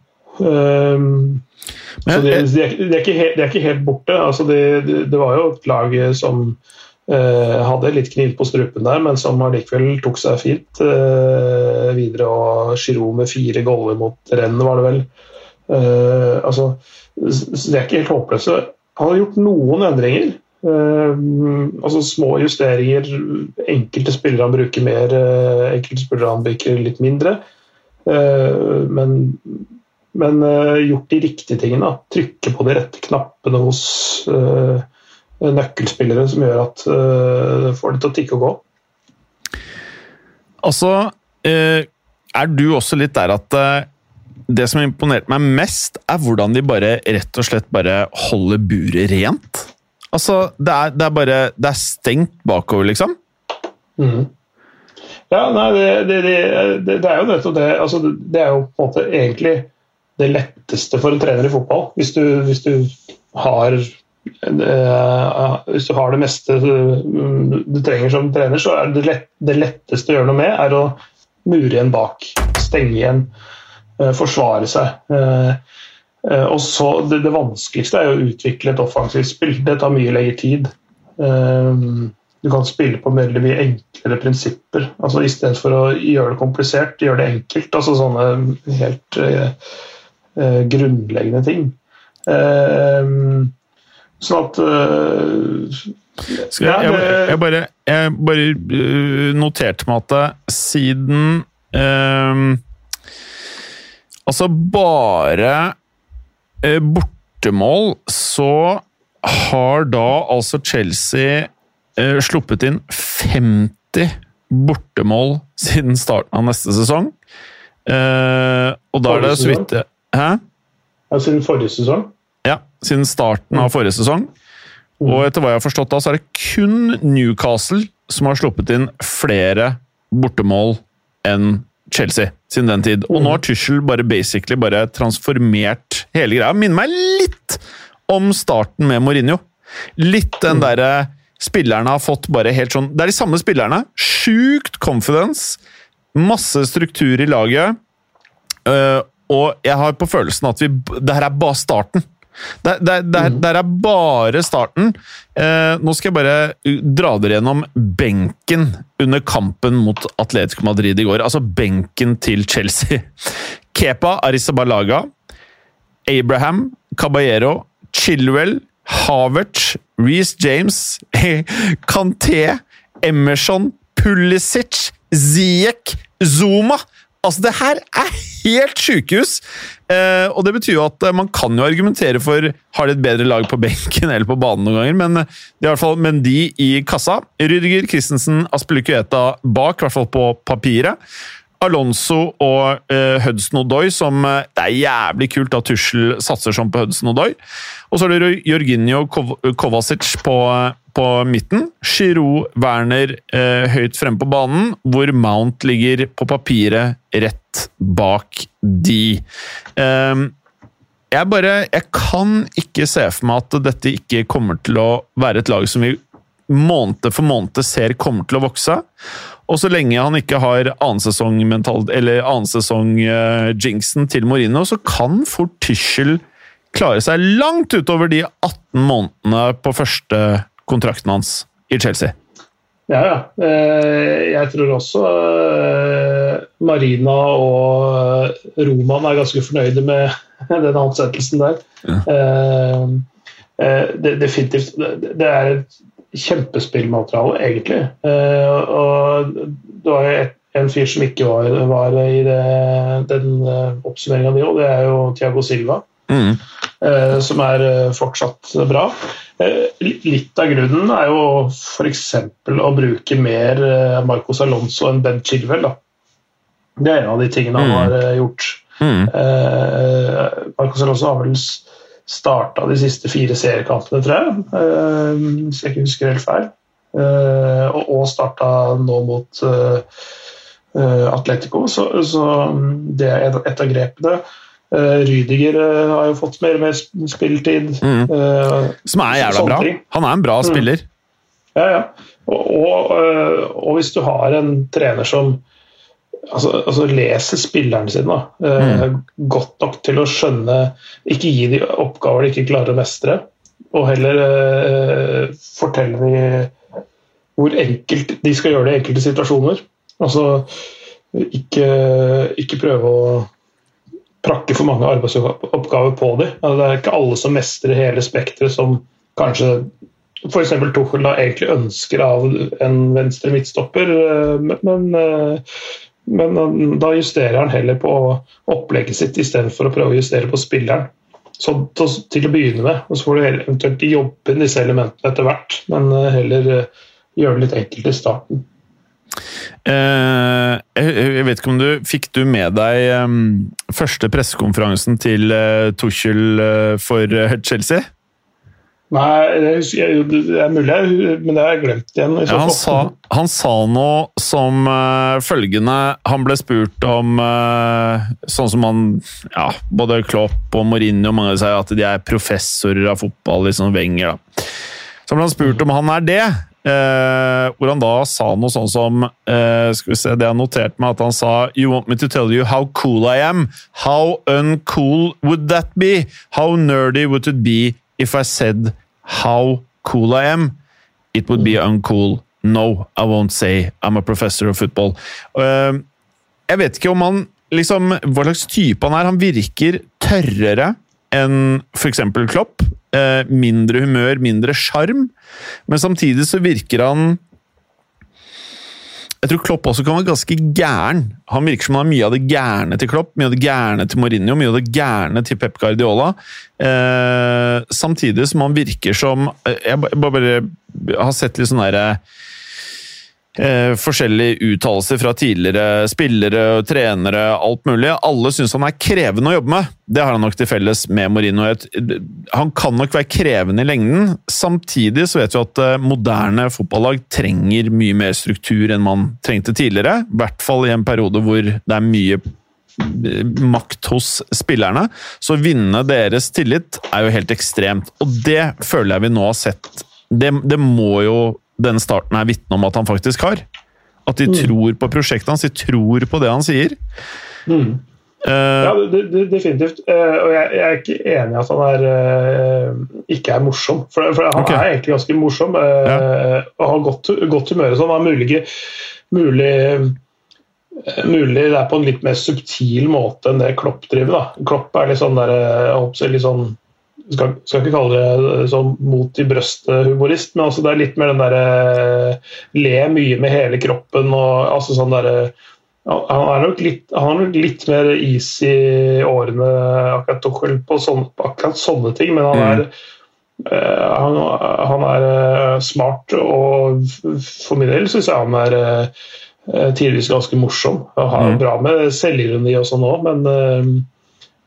Um, så de, de, er, de, er ikke helt, de, er, ikke helt, borte. Altså det var jo et lag som eh, hadde litt kniv på strupen der, men som allikevel tok seg fint eh, videre. Og Giroud med fire goller mot rennet, var det vel. Eh, altså, de er ikke helt håpløse. Han har gjort noen endringer. altså Små justeringer. Enkelte spillere han bruker mer, enkelte spillere han bruker litt mindre. men men uh, gjort de riktige tingene. Trykke på de rette knappene hos uh, nøkkelspillere som gjør at uh, får det til å tikke og gå. Altså, er du også litt der at det som imponerte meg mest, er hvordan de bare rett og slett bare holder buret rent? Altså, det er, det er bare Det er stengt bakover, liksom. Mm. Ja, nei, det, det, det, det, er jo nettopp det. Altså, det er jo på en måte egentlig det letteste for en trener i fotball. Hvis du, hvis du har uh, hvis du har det meste du trenger som trener, så er det, lett, det letteste å gjøre noe med, er å mure igjen bak. Stenge igjen. Uh, forsvare seg. Uh, og så det, det, vanskeligste er å utvikle et offensivt spill. Det tar mye lengre tid. Du kan spille på veldig mye enklere prinsipper. altså Istedenfor å gjøre det komplisert, gjøre det enkelt. altså Sånne helt uh, grunnleggende ting. Uh, sånn at uh, jeg, jeg, jeg, bare, jeg, bare, noterte meg at siden Altså, bare bortemål så har da altså Chelsea eh, sluppet inn 50 bortemål siden starten av neste sesong. Eh, og da er det så vidt Hæ? Ja, siden forrige sesong? Ja, siden starten av forrige sesong. Og etter hva jeg har forstått, da, så er det kun Newcastle som har sluppet inn flere bortemål enn Chelsea siden den tid. Og nå har Tussel bare basically bare transformert hele greia. Minner meg litt om starten med Mourinho. Litt den derre Spillerne har fått bare helt sånn Det er de samme spillerne. Sjukt confidence. Masse struktur i laget. Og jeg har på følelsen at vi Det her er bare starten. Det, det, det, det er bare starten. Eh, nå skal jeg bare dra dere gjennom benken under kampen mot Atletico Madrid i går. Altså benken til Chelsea. <laughs> Kepa Arisabalaga, Abraham, Caballero, Chilwell, Havertz, Reece James, <laughs> Kanté, Emerson, Pulisic, Ziek, Zuma Altså, det her er helt sjukehus! Eh, og det betyr jo at man kan jo argumentere for har de et bedre lag på benken eller på banen noen ganger, men er i hvert fall Mendy i kassa. Rydiger Christensen, Aspelikueta bak, i hvert fall på papiret. Alonso og eh, Hudson Odoi, som uh, Det er jævlig kult at Tussel satser sånn på Hudson Odoi. Og så er det Jorginho Kov Kovacic på, på, midten. Giroud, Werner eh, høyt fremme på banen, hvor Mount ligger på papiret rett bak de. Um, jeg bare Jeg kan ikke se for meg at dette ikke kommer til å være et lag som vi måned for måned ser kommer til å vokse. Og så lenge han ikke har annensesong-jinxen uh, til Mourinho, så kan fort Tyschel klare seg langt utover de 18 månedene på første kontrakten hans i Chelsea. Ja, ja. Eh, jeg tror også eh, Marina og Roman er ganske fornøyde med <laughs> den ansettelsen der. Ja. Definitivt. Det er et kjempespillmateriale, egentlig. Og det var jo en fyr som ikke var, var i det, den oppsummeringa di òg, det er jo Tiago Silva. Mm. Uh, som er fortsatt bra. litt av grunnen er jo f.eks. å bruke mer Marcos Alonso enn Ben Chilwell. Da. Det er en av de tingene han mm. har gjort. Mm. Marcos Alonso har vel starta de siste fire seriekampene, tror jeg. Hvis jeg ikke husker helt feil. Og, og starta nå mot Atletico, så, så, det er et av grepene. Rydiger har jo fått mer og mer spilletid. Mm. Som er jævla bra. Han er en bra mm. spiller. Ja, ja. Og, og, og, hvis du har en trener som altså, altså leser spilleren sin da, mm. godt nok til å skjønne Ikke gi de oppgaver de ikke klarer å mestre, og heller uh, fortelle de hvor enkelt de skal gjøre det i enkelte situasjoner. Altså ikke, ikke prøve å prakke for mange arbeidsoppgaver på dem. Altså, det er ikke alle som mestrer hele spekteret som kanskje f.eks. Tuchel da egentlig ønsker av en venstre midtstopper, eh, men men da justerer han heller på opplegget sitt istedenfor å prøve å justere på spilleren. Så til å begynne med, og så får du eventuelt jobbe inn disse elementene etter hvert. Men eh, heller eh, gjøre det litt enkelt i starten. Uh, jeg vet ikke om du Fikk du med deg um, første pressekonferansen til uh, Tuchel uh, for Chelsea? Nei, det, er mulig, men det har jeg glemt igjen. Ja, han, sa, han, sa, noe som følgende Han ble spurt om sånn som han ja, Både Klopp og Mourinho og mange sier at de er professorer av fotball, liksom Wenger. da. Så ble han spurt om han er det, uh, hvor han da sa noe sånn som Skal vi se, det jeg noterte meg, at han sa You want me to tell you how cool I am? How uncool would that be? How nerdy would it be if I said how cool I am, it would be uncool. No, I won't say I'm a professor of football. Uh, jeg vet ikke om han liksom, Hva slags type han er. Han virker tørrere enn f.eks. Klopp. Uh, mindre humør, mindre sjarm. Men samtidig så virker han jeg tror Klopp også kan være ganske gæren. Han virker som han har mye av det gærne til Klopp, mye av det gærne til Mourinho, mye av det gærne til Pep Guardiola. Eh, samtidig som han virker som eh, Jeg bare, bare har sett litt sånn derre eh, forskjellige uttalelser fra tidligere spillere, trenere, alt mulig. Alle syns han er krevende å jobbe med. Det har han nok til felles med Mourinho. Han kan nok være krevende i lengden. Samtidig så vet vi at eh, moderne fotballag trenger mye mer struktur enn man trengte tidligere. I hvert fall i en periode hvor det er mye eh, makt hos spillerne. Så å vinne deres tillit er jo helt ekstremt. Og det føler jeg vi nå har sett. Det, det må jo denne starten er vitne om at han faktisk har. At de mm. tror på prosjektet hans, de tror på det han sier. Mm. Uh, ja, definitivt. Uh, og jeg, jeg, er ikke enig i at han er, uh, ikke er morsom. For, for han okay. er egentlig ganske morsom ja. og har godt, godt humør. Sånn. Han er mulig, mulig, mulig det er på en litt mer subtil måte enn det Klopp driver. Da. Klopp er litt sånn, der, litt sånn skal, skal ikke kalle det sånn mot i brøstet-humorist, men altså det er litt mer den derre eh, le mye med hele kroppen og altså sånn derre han er nok litt, han er nok litt mer is i årene akkurat på, sånn, på akkurat sånne ting, men han mm. er, uh, han, han, er uh, smart, og for min del syns jeg han er uh, tidvis ganske morsom. Han har mm. bra med selvironi og sånn òg, men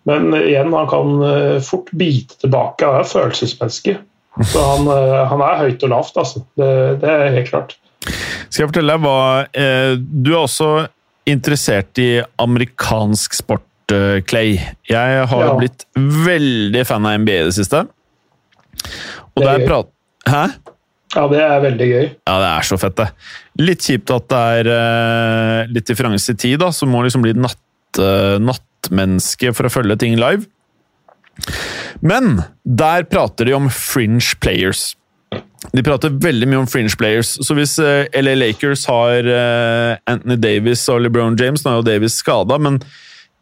men igjen, han kan eh, fort bite tilbake. Han er følelsesmenneske. Så han, eh, han, er høyt og lavt, altså. Det, det, er helt klart. Skal jeg fortelle deg hva eh, Du er også interessert i amerikansk sport, Clay. Jeg har ja. blitt veldig fan av NBA i det siste. Og det der prat... Hæ? Ja, det er veldig gøy. Ja, det er så fett, det. Litt kjipt at det er litt differanse i tid, da, så må liksom bli natt, natt nattmenneske for å følge ting live. Men der prater de om fringe players. De prater veldig mye om fringe players, så hvis eh, LA Lakers har uh, Anthony Davis og LeBron James Nå er jo Davis skada, men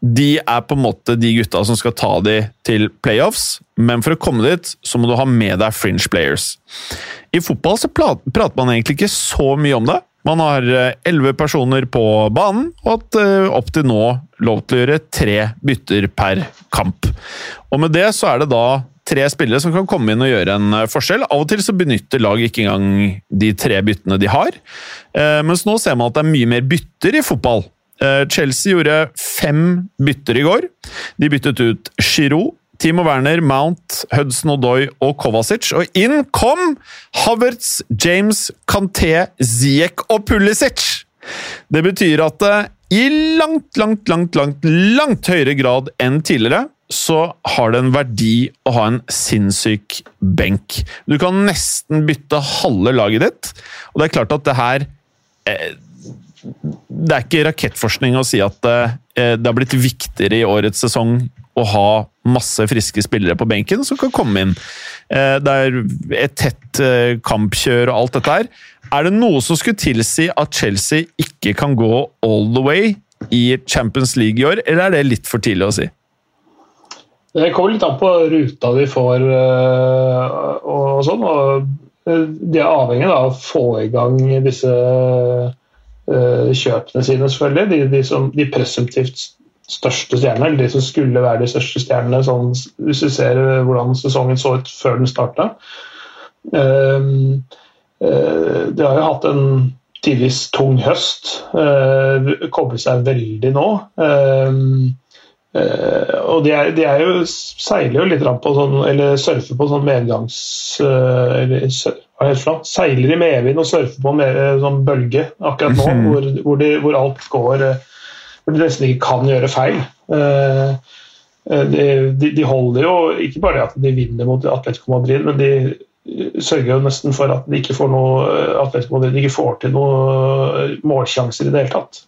de er på en måte de gutta som skal ta de til playoffs, men for å komme dit, så må du ha med deg fringe players. I fotball så prater man egentlig ikke så mye om det, man har eh, elleve personer på banen, og hatt eh, opp til nå lov til å gjøre tre bytter per kamp. Og Med det så er det da tre spillere som kan komme inn og gjøre en eh, forskjell. Av og til så benytter lag ikke engang de tre byttene de har. Mens nå ser man at det er mye mer bytter i fotball. Chelsea gjorde fem bytter i går. De byttet ut Giroud, Timo Werner, Mount, Hudson Odoi og Kovacic. Og inn kom Havertz, James, Kanté, Ziek og Pulisic! Det betyr at eh, i langt, langt, langt, langt, langt høyere grad enn tidligere så har det en verdi å ha en sinnssyk benk. Du kan nesten bytte halve laget ditt, og det er klart at det her eh, Det er ikke rakettforskning å si at eh, det har blitt viktigere i årets sesong å ha masse friske spillere på benken som kan komme inn. Eh, det er et tett eh, kampkjør og alt dette her. Er det noe som skulle tilsi at Chelsea ikke kan gå all the way i Champions League i år, eller er det litt for tidlig å si? Det kommer litt an på ruta de får eh, og sånn. og De er avhengig av å få i gang disse kjøpene sine, selvfølgelig. De, de, som, de presumptivt største stjernene, eller de som skulle være de største stjernene, sånn, hvis du ser hvordan sesongen så ut før den starta. Uh, uh, de har jo hatt en tidvis tung høst. Uh, kobler seg veldig nå. Uh, Eh, og de, er, de er jo, seiler jo litt på sånn, eller surfer på sånn medgangs... eh, eller, hva heter det for? Seiler i medvind og surfer på en med, sånn bølge akkurat nå, hvor, hvor, de, hvor alt går eh, Hvor de nesten ikke kan gjøre feil. Eh, eh, de, de, de holder jo ikke bare at de vinner mot Atletico Madrid, men de eh, sørger jo nesten for at de ikke får noe Atletico Madrid ikke får til noen målsjanser i det hele tatt.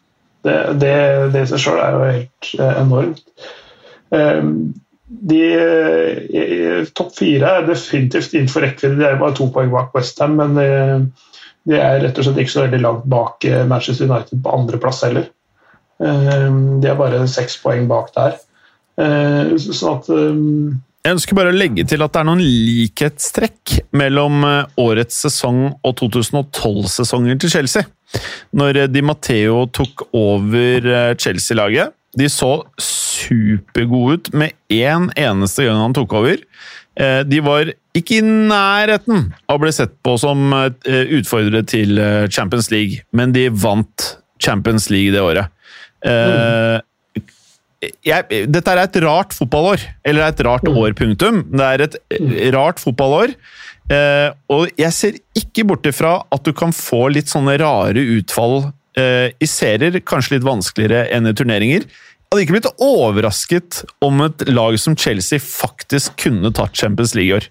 Det, det, det i seg sjøl er jo helt enormt. De topp fire er definitivt innenfor rekkevidde. De er bare to poeng bak Westham, men de er rett og slett ikke så veldig langt bak Manchester United på andreplass heller. Eh, De er bare seks poeng bak der. Sånn at eh, Jeg ønsker bare å legge til at det er noen likhetstrekk mellom eh, årets sesong og 2012-sesongen til Chelsea. Når eh, Di Matteo tok over eh, Chelsea-laget. De så supergode ut med én eneste gang han tok over. De var ikke i nærheten av å bli sett på som utfordrere til Champions League, men de vant Champions League det året. Eh, jeg, dette er et rart fotballår. Eller et rart år, punktum. Det er et eh, rart fotballår. Uh, og jeg ser ikke bort ifra at du kan få litt sånne rare utfall uh, i serier. Kanskje litt vanskeligere enn i turneringer. Jeg hadde ikke blitt overrasket om et lag som Chelsea faktisk kunne tatt Champions League i år.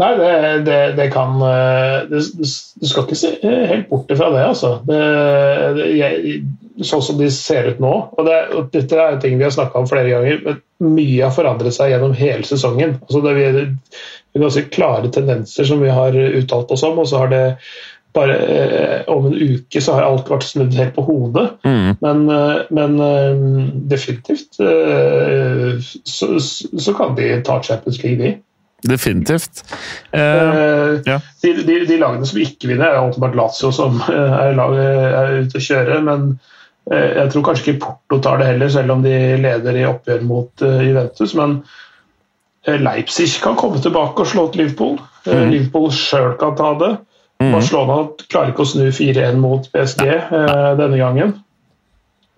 Nei, det, det, det kan eh, Du skal ikke se helt bort ifra det, altså. Det, jeg, sånn som de ser ut nå. Og, det, og dette er en ting vi har snakka om flere ganger, men mye har forandret seg gjennom hele sesongen. Altså det, vi, har er ganske klare tendenser som vi har uttalt oss om, og så har det bare eh, om en uke så har alt vært snudd helt på hodet. Mm. Men, eh, men eh, definitivt eh, så, så kan de ta Champions League, de. Definitivt. Uh, uh, ja. de, de, de lagene som ikke vinner, er åpenbart Lazio som eh, er, er ute å kjøre. Men eh, jeg tror kanskje ikke Porto tar det heller, selv om de leder i oppgjør mot Juventus. Men Leipzig kan komme tilbake og slå til Liverpool. Eh, Liverpool sjøl kan ta det. Barcelona klarer ikke å snu 4-1 mot PSG denne gangen.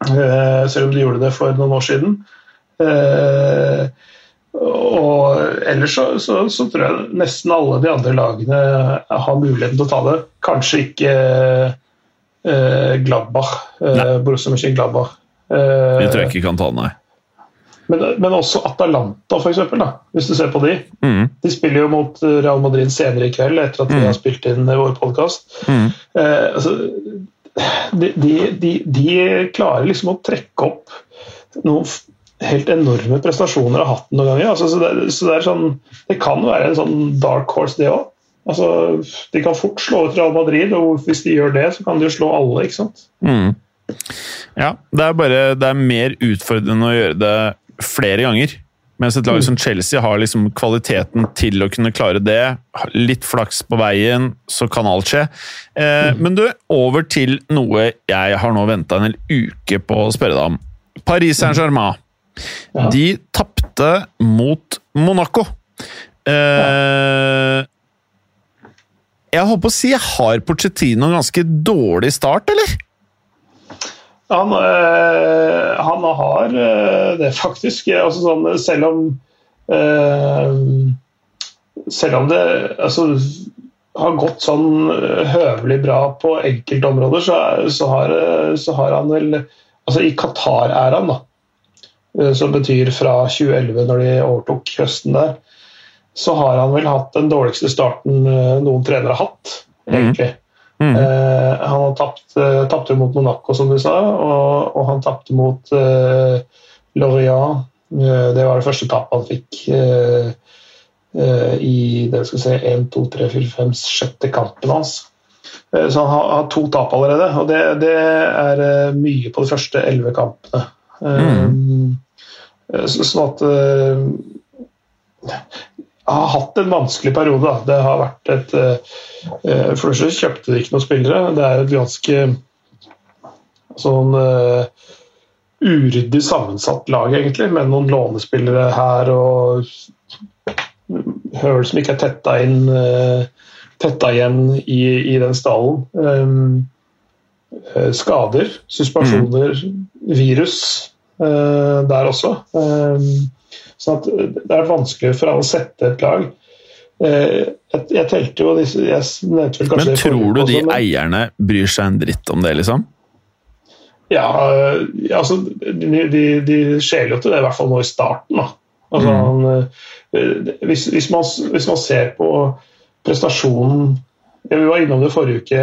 Selv om de gjorde det for noen år siden. Ellers så, så, så tror jeg nesten alle de andre lagene har muligheten til å ta det. Kanskje ikke eh, Gladbach, eh, Borussia Mönchengladbach. Eh, det tror jeg ikke kan ta, nei. men, men også Atalanta, for eksempel, da, hvis du ser på de. Mm. De spiller jo mot Real Madrid senere i kveld, etter at vi har spilt inn vår podkast. Mm. Eh, altså, de, de, de, de klarer liksom å trekke opp noen helt enorme prestasjoner har hatt noen ganger. Altså, så det, så det, sånn, det kan være en sånn dark horse, det òg. Altså, de kan fort slå ut Real Madrid, og hvis de gjør det, så kan de jo slå alle. ikke sant? Mm. Ja, det er bare det er mer utfordrende å gjøre det flere ganger. Mens et lag som Chelsea har liksom kvaliteten til å kunne klare det. Litt flaks på veien, så kan alt skje. Eh, Men du, over til noe jeg har nå venta en hel uke på å spørre deg om. Paris Saint-Germain. Ja. De tapte mot Monaco. Eh, jeg holdt på å si, har Pochettino en ganske dårlig start, eller? Han, øh, han har øh, det, faktisk. Altså, sånn, selv om øh, Selv om det altså, har gått sånn høvelig bra på enkelte områder, så, så, har, så har han vel Altså i Qatar-æraen, da, som betyr fra 2011, når de overtok høsten der, så har han vel hatt den dårligste starten øh, noen trenere har hatt, egentlig. Mm. Eh, han har tapt, eh, mot Monaco, som du sa, og, og han tapte mot eh, Lorient. Eh, det var det første tapet han fikk eh, eh, i det skal se, 1, 2, 3, 4, 5, sjette kampen hans. Eh, så han har, har to tap allerede, og det, det er eh, mye på de første elleve kampene. Eh, så, sånn at jeg har hatt en vanskelig periode. Da. Det har vært et eh, For det første kjøpte de ikke noen spillere. Det er et ganske sånn eh, uryddig sammensatt lag, egentlig, med noen lånespillere her og høl som ikke er tetta inn eh, tetta igjen i, i den stallen. Um, eh, skader, suspensjoner, virus. Uh, der også. så sånn at det er vanskelig for alle å sette et lag. Jeg, jeg, telte jo disse jeg nevnte vel kanskje Men tror du de men, eierne bryr seg en dritt om det, liksom? Ja, altså De, de, de skjeler jo til det, i hvert fall nå i starten. da. Altså, mm. han, hvis, hvis, man, hvis, man, ser på prestasjonen Vi var innom det forrige uke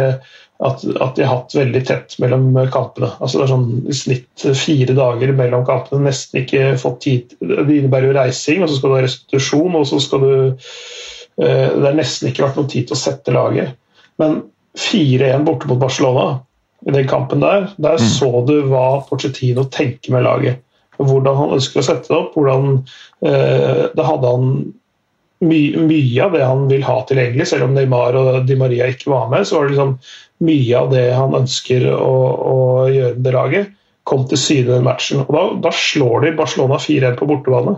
at, at, de har hatt veldig tett mellom kampene. Altså Det er sånn i snitt fire dager mellom kampene. Nesten ikke fått tid Det innebærer jo reising, og så skal du ha restitusjon, og så skal du eh, Det har nesten ikke vært noen tid til å sette laget. Men 4-1 borte mot Barcelona, i den kampen der, der mm. så du hva Porcetino tenker med laget. Hvordan han ønsker å sette det opp. hvordan eh, Da hadde han mye, mye av det han vil ha tilgjengelig, selv om Neymar og Di Maria ikke var med. så var det liksom mye av det han ønsker å, å gjøre med det laget, kom til syne i den matchen. Og da, da, slår de Barcelona 4-1 på bortebane.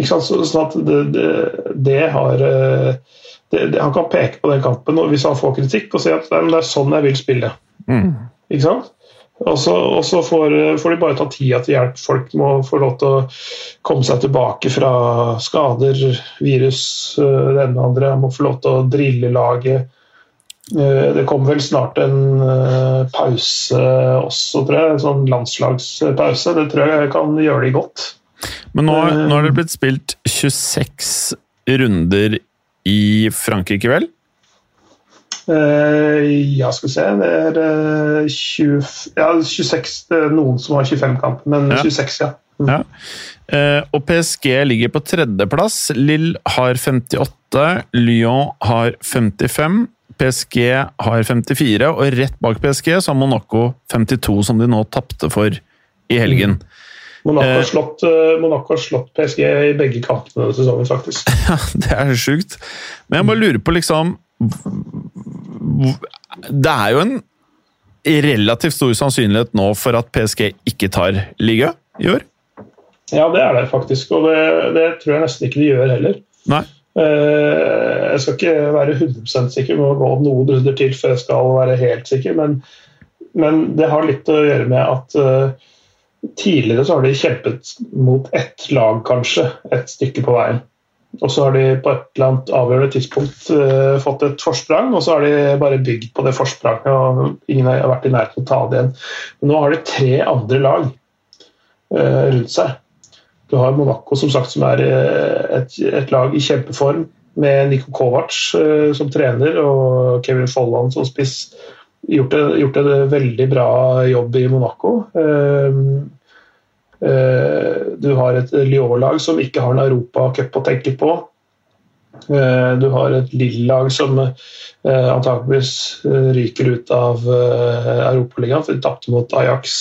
Ikke? Så, sånn at det, det, det har eh, det, Han kan peke på den kampen hvis han får kritikk og si at det er sånn jeg vil spille. Mm. Ikke sant? Og så, får, får, de bare ta tida til hjelp. Folk må få lov til å komme seg tilbake fra skader, virus, eh, det ene og andre. Må få lov til å drille laget. Eh, det kommer vel snart en eh, pause også, tror jeg. En sånn landslagspause. Det tror jeg kan gjøre de godt. Men nå, nå har det blitt spilt 26 runder i Frankrike, vel? Uh, ja, skal vi se Det er 20, eh, ja, 26 det er Noen som har 25 kamper, men ja. 26, ja. Mm. ja. Uh, og PSG ligger på tredjeplass. Lille har 58, Lyon har 55. PSG har 54, og rett bak PSG så har Monaco 52, som de nå tapte for i helgen. Mm. Monaco har, slått, Monaco har slått PSG i begge kampene denne sesongen, faktisk. <laughs> Ja, Det er sjukt. Men jeg bare lurer på, liksom det er jo en relativt stor sannsynlighet nå for at PSG ikke tar liga i år? Ja, det er det faktisk, og det, det tror jeg nesten ikke de gjør heller. Nei. Eh, jeg skal ikke være 100 sikker, må gå noen runder til før jeg skal være helt sikker, men, men det har litt å gjøre med at uh, tidligere så har de kjempet mot ett lag, kanskje, et stykke på veien. Og så har de på et eller annet avgjørende tidspunkt uh, fått et forsprang, og så har de bare bygd på det forspranget, og ingen har vært i nærheten av å ta det igjen. Men nå har de tre andre lag uh, rundt seg. Du har Monaco, som sagt, som er uh, et, et, lag i kjempeform, med Niko Kovac som trener og Kevin Folland som spiss. Gjort, gjort en veldig bra jobb i Monaco. Uh, Eh, du har et Lyon-lag som ikke har en europacup å tenke på. Eh, du har et Lill-lag som eh, antakeligvis ryker ut av Europaligaen, for de tapte mot Ajax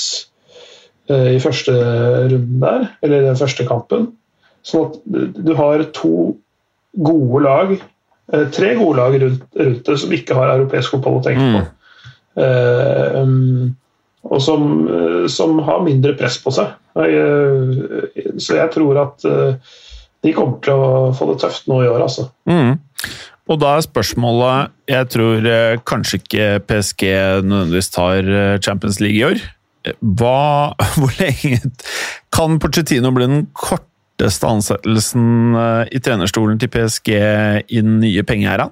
i første runden der, eller den første kampen. Så du har to gode lag, tre gode lag rundt, rundt det, som ikke har europeisk fotball å tenke på. Mm. og som, som, har mindre press på seg. Eh, så jeg tror at eh, de kommer til å få det tøft nå i år, altså. Mm. Og da er spørsmålet Jeg tror eh, kanskje ikke PSG nødvendigvis tar Champions League i år. Hva, <laughs> hvor lenge Kan Pochettino bli den korteste ansettelsen i trenerstolen til PSG i nye pengeæraen?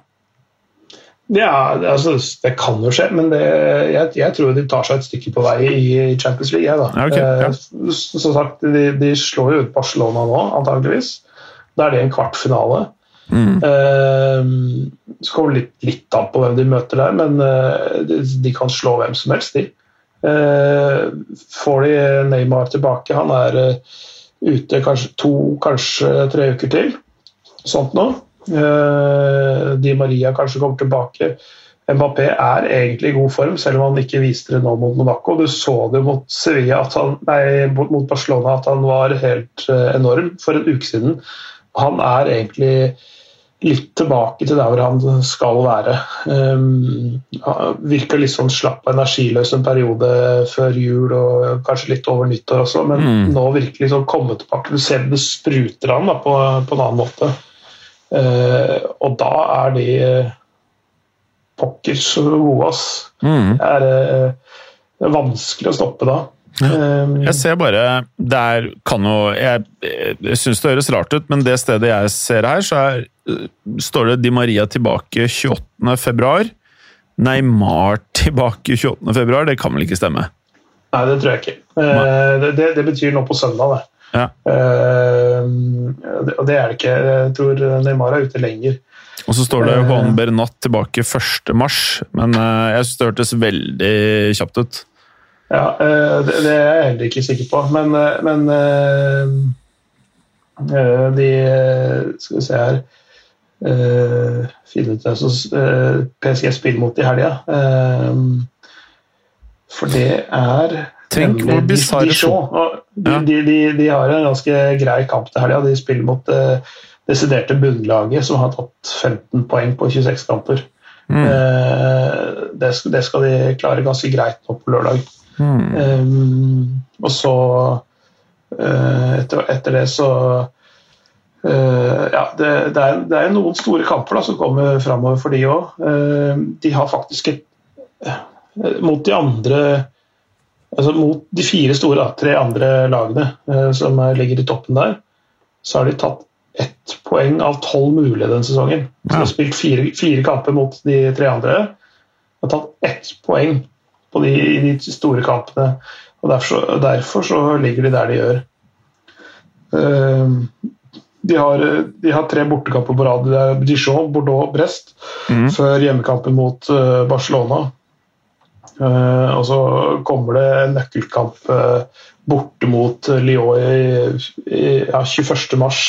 Ja, altså, det kan jo skje, men det, jeg, jeg, tror de tar seg et stykke på vei i, i Champions League. Jeg, da. Okay, ja. eh, som sagt, de, de, slår jo ut Barcelona nå, antageligvis. Da er det en kvartfinale. Mm. Eh, så kommer litt, litt an på hvem de møter der, men eh, de, de, kan slå hvem som helst, de. Eh, får de Neymar tilbake, han er eh, ute kanskje to, kanskje tre uker til, sånt nå. Eh, Di Maria kanskje kommer tilbake. Mbappé er egentlig i god form, selv om han ikke viste det nå mot Monaco. Du så det mot, Sevilla han, nei, mot Barcelona at han var helt eh, enorm for en uke siden. Han er egentlig litt tilbake til der hvor han skal være. Um, virker litt sånn slapp og energiløs en periode før jul og kanskje litt over nyttår også, men mm. nå virkelig sånn komme tilbake. Du ser det spruter han da, på, på en annen måte. Eh, og da er de eh, pokker så gode, ass. Mm. Det er eh, vanskelig å stoppe da. Um, Jeg ser bare Det er kan jo Jeg, jeg syns det høres rart ut, men det stedet jeg ser her, så er, står det Di Maria tilbake 28. februar. Neymar tilbake 28. februar. Det kan vel ikke stemme? Nei, det tror jeg ikke. Det, det, det betyr nå på søndag, det. Ja. Eh, og det er det ikke. Jeg tror Neymar er ute lenger. Og så står det Juan Bernat tilbake 1. mars, men øh, jeg syns det hørtes veldig kjapt ut. Ja, eh, det, det er jeg heller ikke sikker på, men, eh, men eh, eh, de Skal vi se her eh, Finne ut eh, PSG spiller mot i helga. Eh, for det er Tenk hvor bisarre De, de, de, de har en ganske grei kamp til helga. De spiller mot det desiderte bunnlaget, som har tatt 15 poeng på 26 kamper. Mm. Eh, det, skal, det skal de klare ganske greit nå på lørdag. Mm. Um, og så eh, etter, etter det så Uh, Ja, det, det, er, det er noen store kamper da, som kommer framover for de òg. de har faktisk et uh, Mot de andre altså Mot de fire store, tre andre lagene eh, som er- ligger i toppen der, så har de tatt ett poeng av tolv mulige denne sesongen. Så de har spilt fire, fire kamper mot de tre andre. Har tatt ett poeng på de, i de store kampene. og Derfor, så- derfor så ligger de der de gjør. Ehm, De har, de har tre bortekamper på rad. Det er Dijon, Bordeaux, Brest. Mm. Før hjemmekampen mot eh, Barcelona. Eh, og så kommer det en nøkkelkamp eh, borte mot eh, Lyon ja, 21. mars.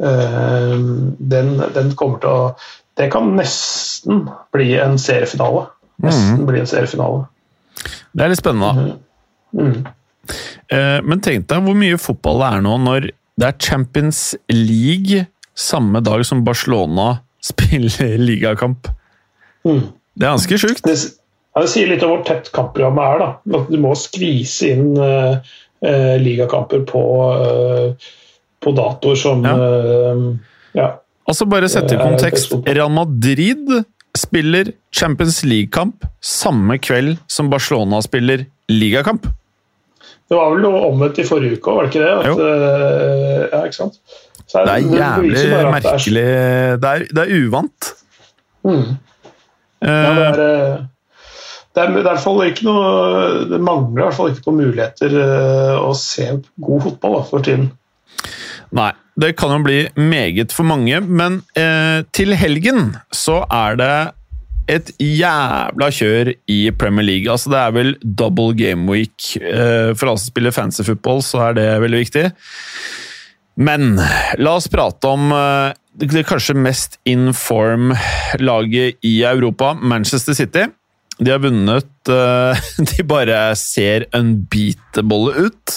Eh, den, den kommer til å Det kan nesten bli en seriefinale. Nesten bli en seriefinale. Det er litt spennende. da. Mm. Men tenk deg hvor mye fotball det er nå når det er Champions League samme dag som Barcelona <laughs> spiller ligakamp. Mm. Det er ganske sjukt. Det, ja, det sier litt om hvor tett kampprogrammet er. da. At du må skvise inn uh, uh, ligakamper på, uh, på datoer som Ja. ja. Altså Bare sette i er kontekst. Real Madrid spiller Champions League-kamp samme kveld som Barcelona spiller ligakamp. Det var vel noe omvendt i forrige uke òg, var det ikke det? At, ja, ikke sant? Så Det er jævlig det er- merkelig. Det er, det er uvant. Mm. Ja, det, er, det, er, det, er noe, det mangler i hvert fall ikke på muligheter eh, å se god fotball da, for tiden. Nei, det kan jo bli meget for mange, men eh, til helgen så er det et jævla kjør i Premier League. Altså, det er vel double game week. Eh, for alle som spiller fancy football, så er det veldig viktig. Men la oss prate om eh, det kanskje mest in form-laget i Europa, Manchester City. De har vunnet eh, <laughs> De bare ser unbeatable ut.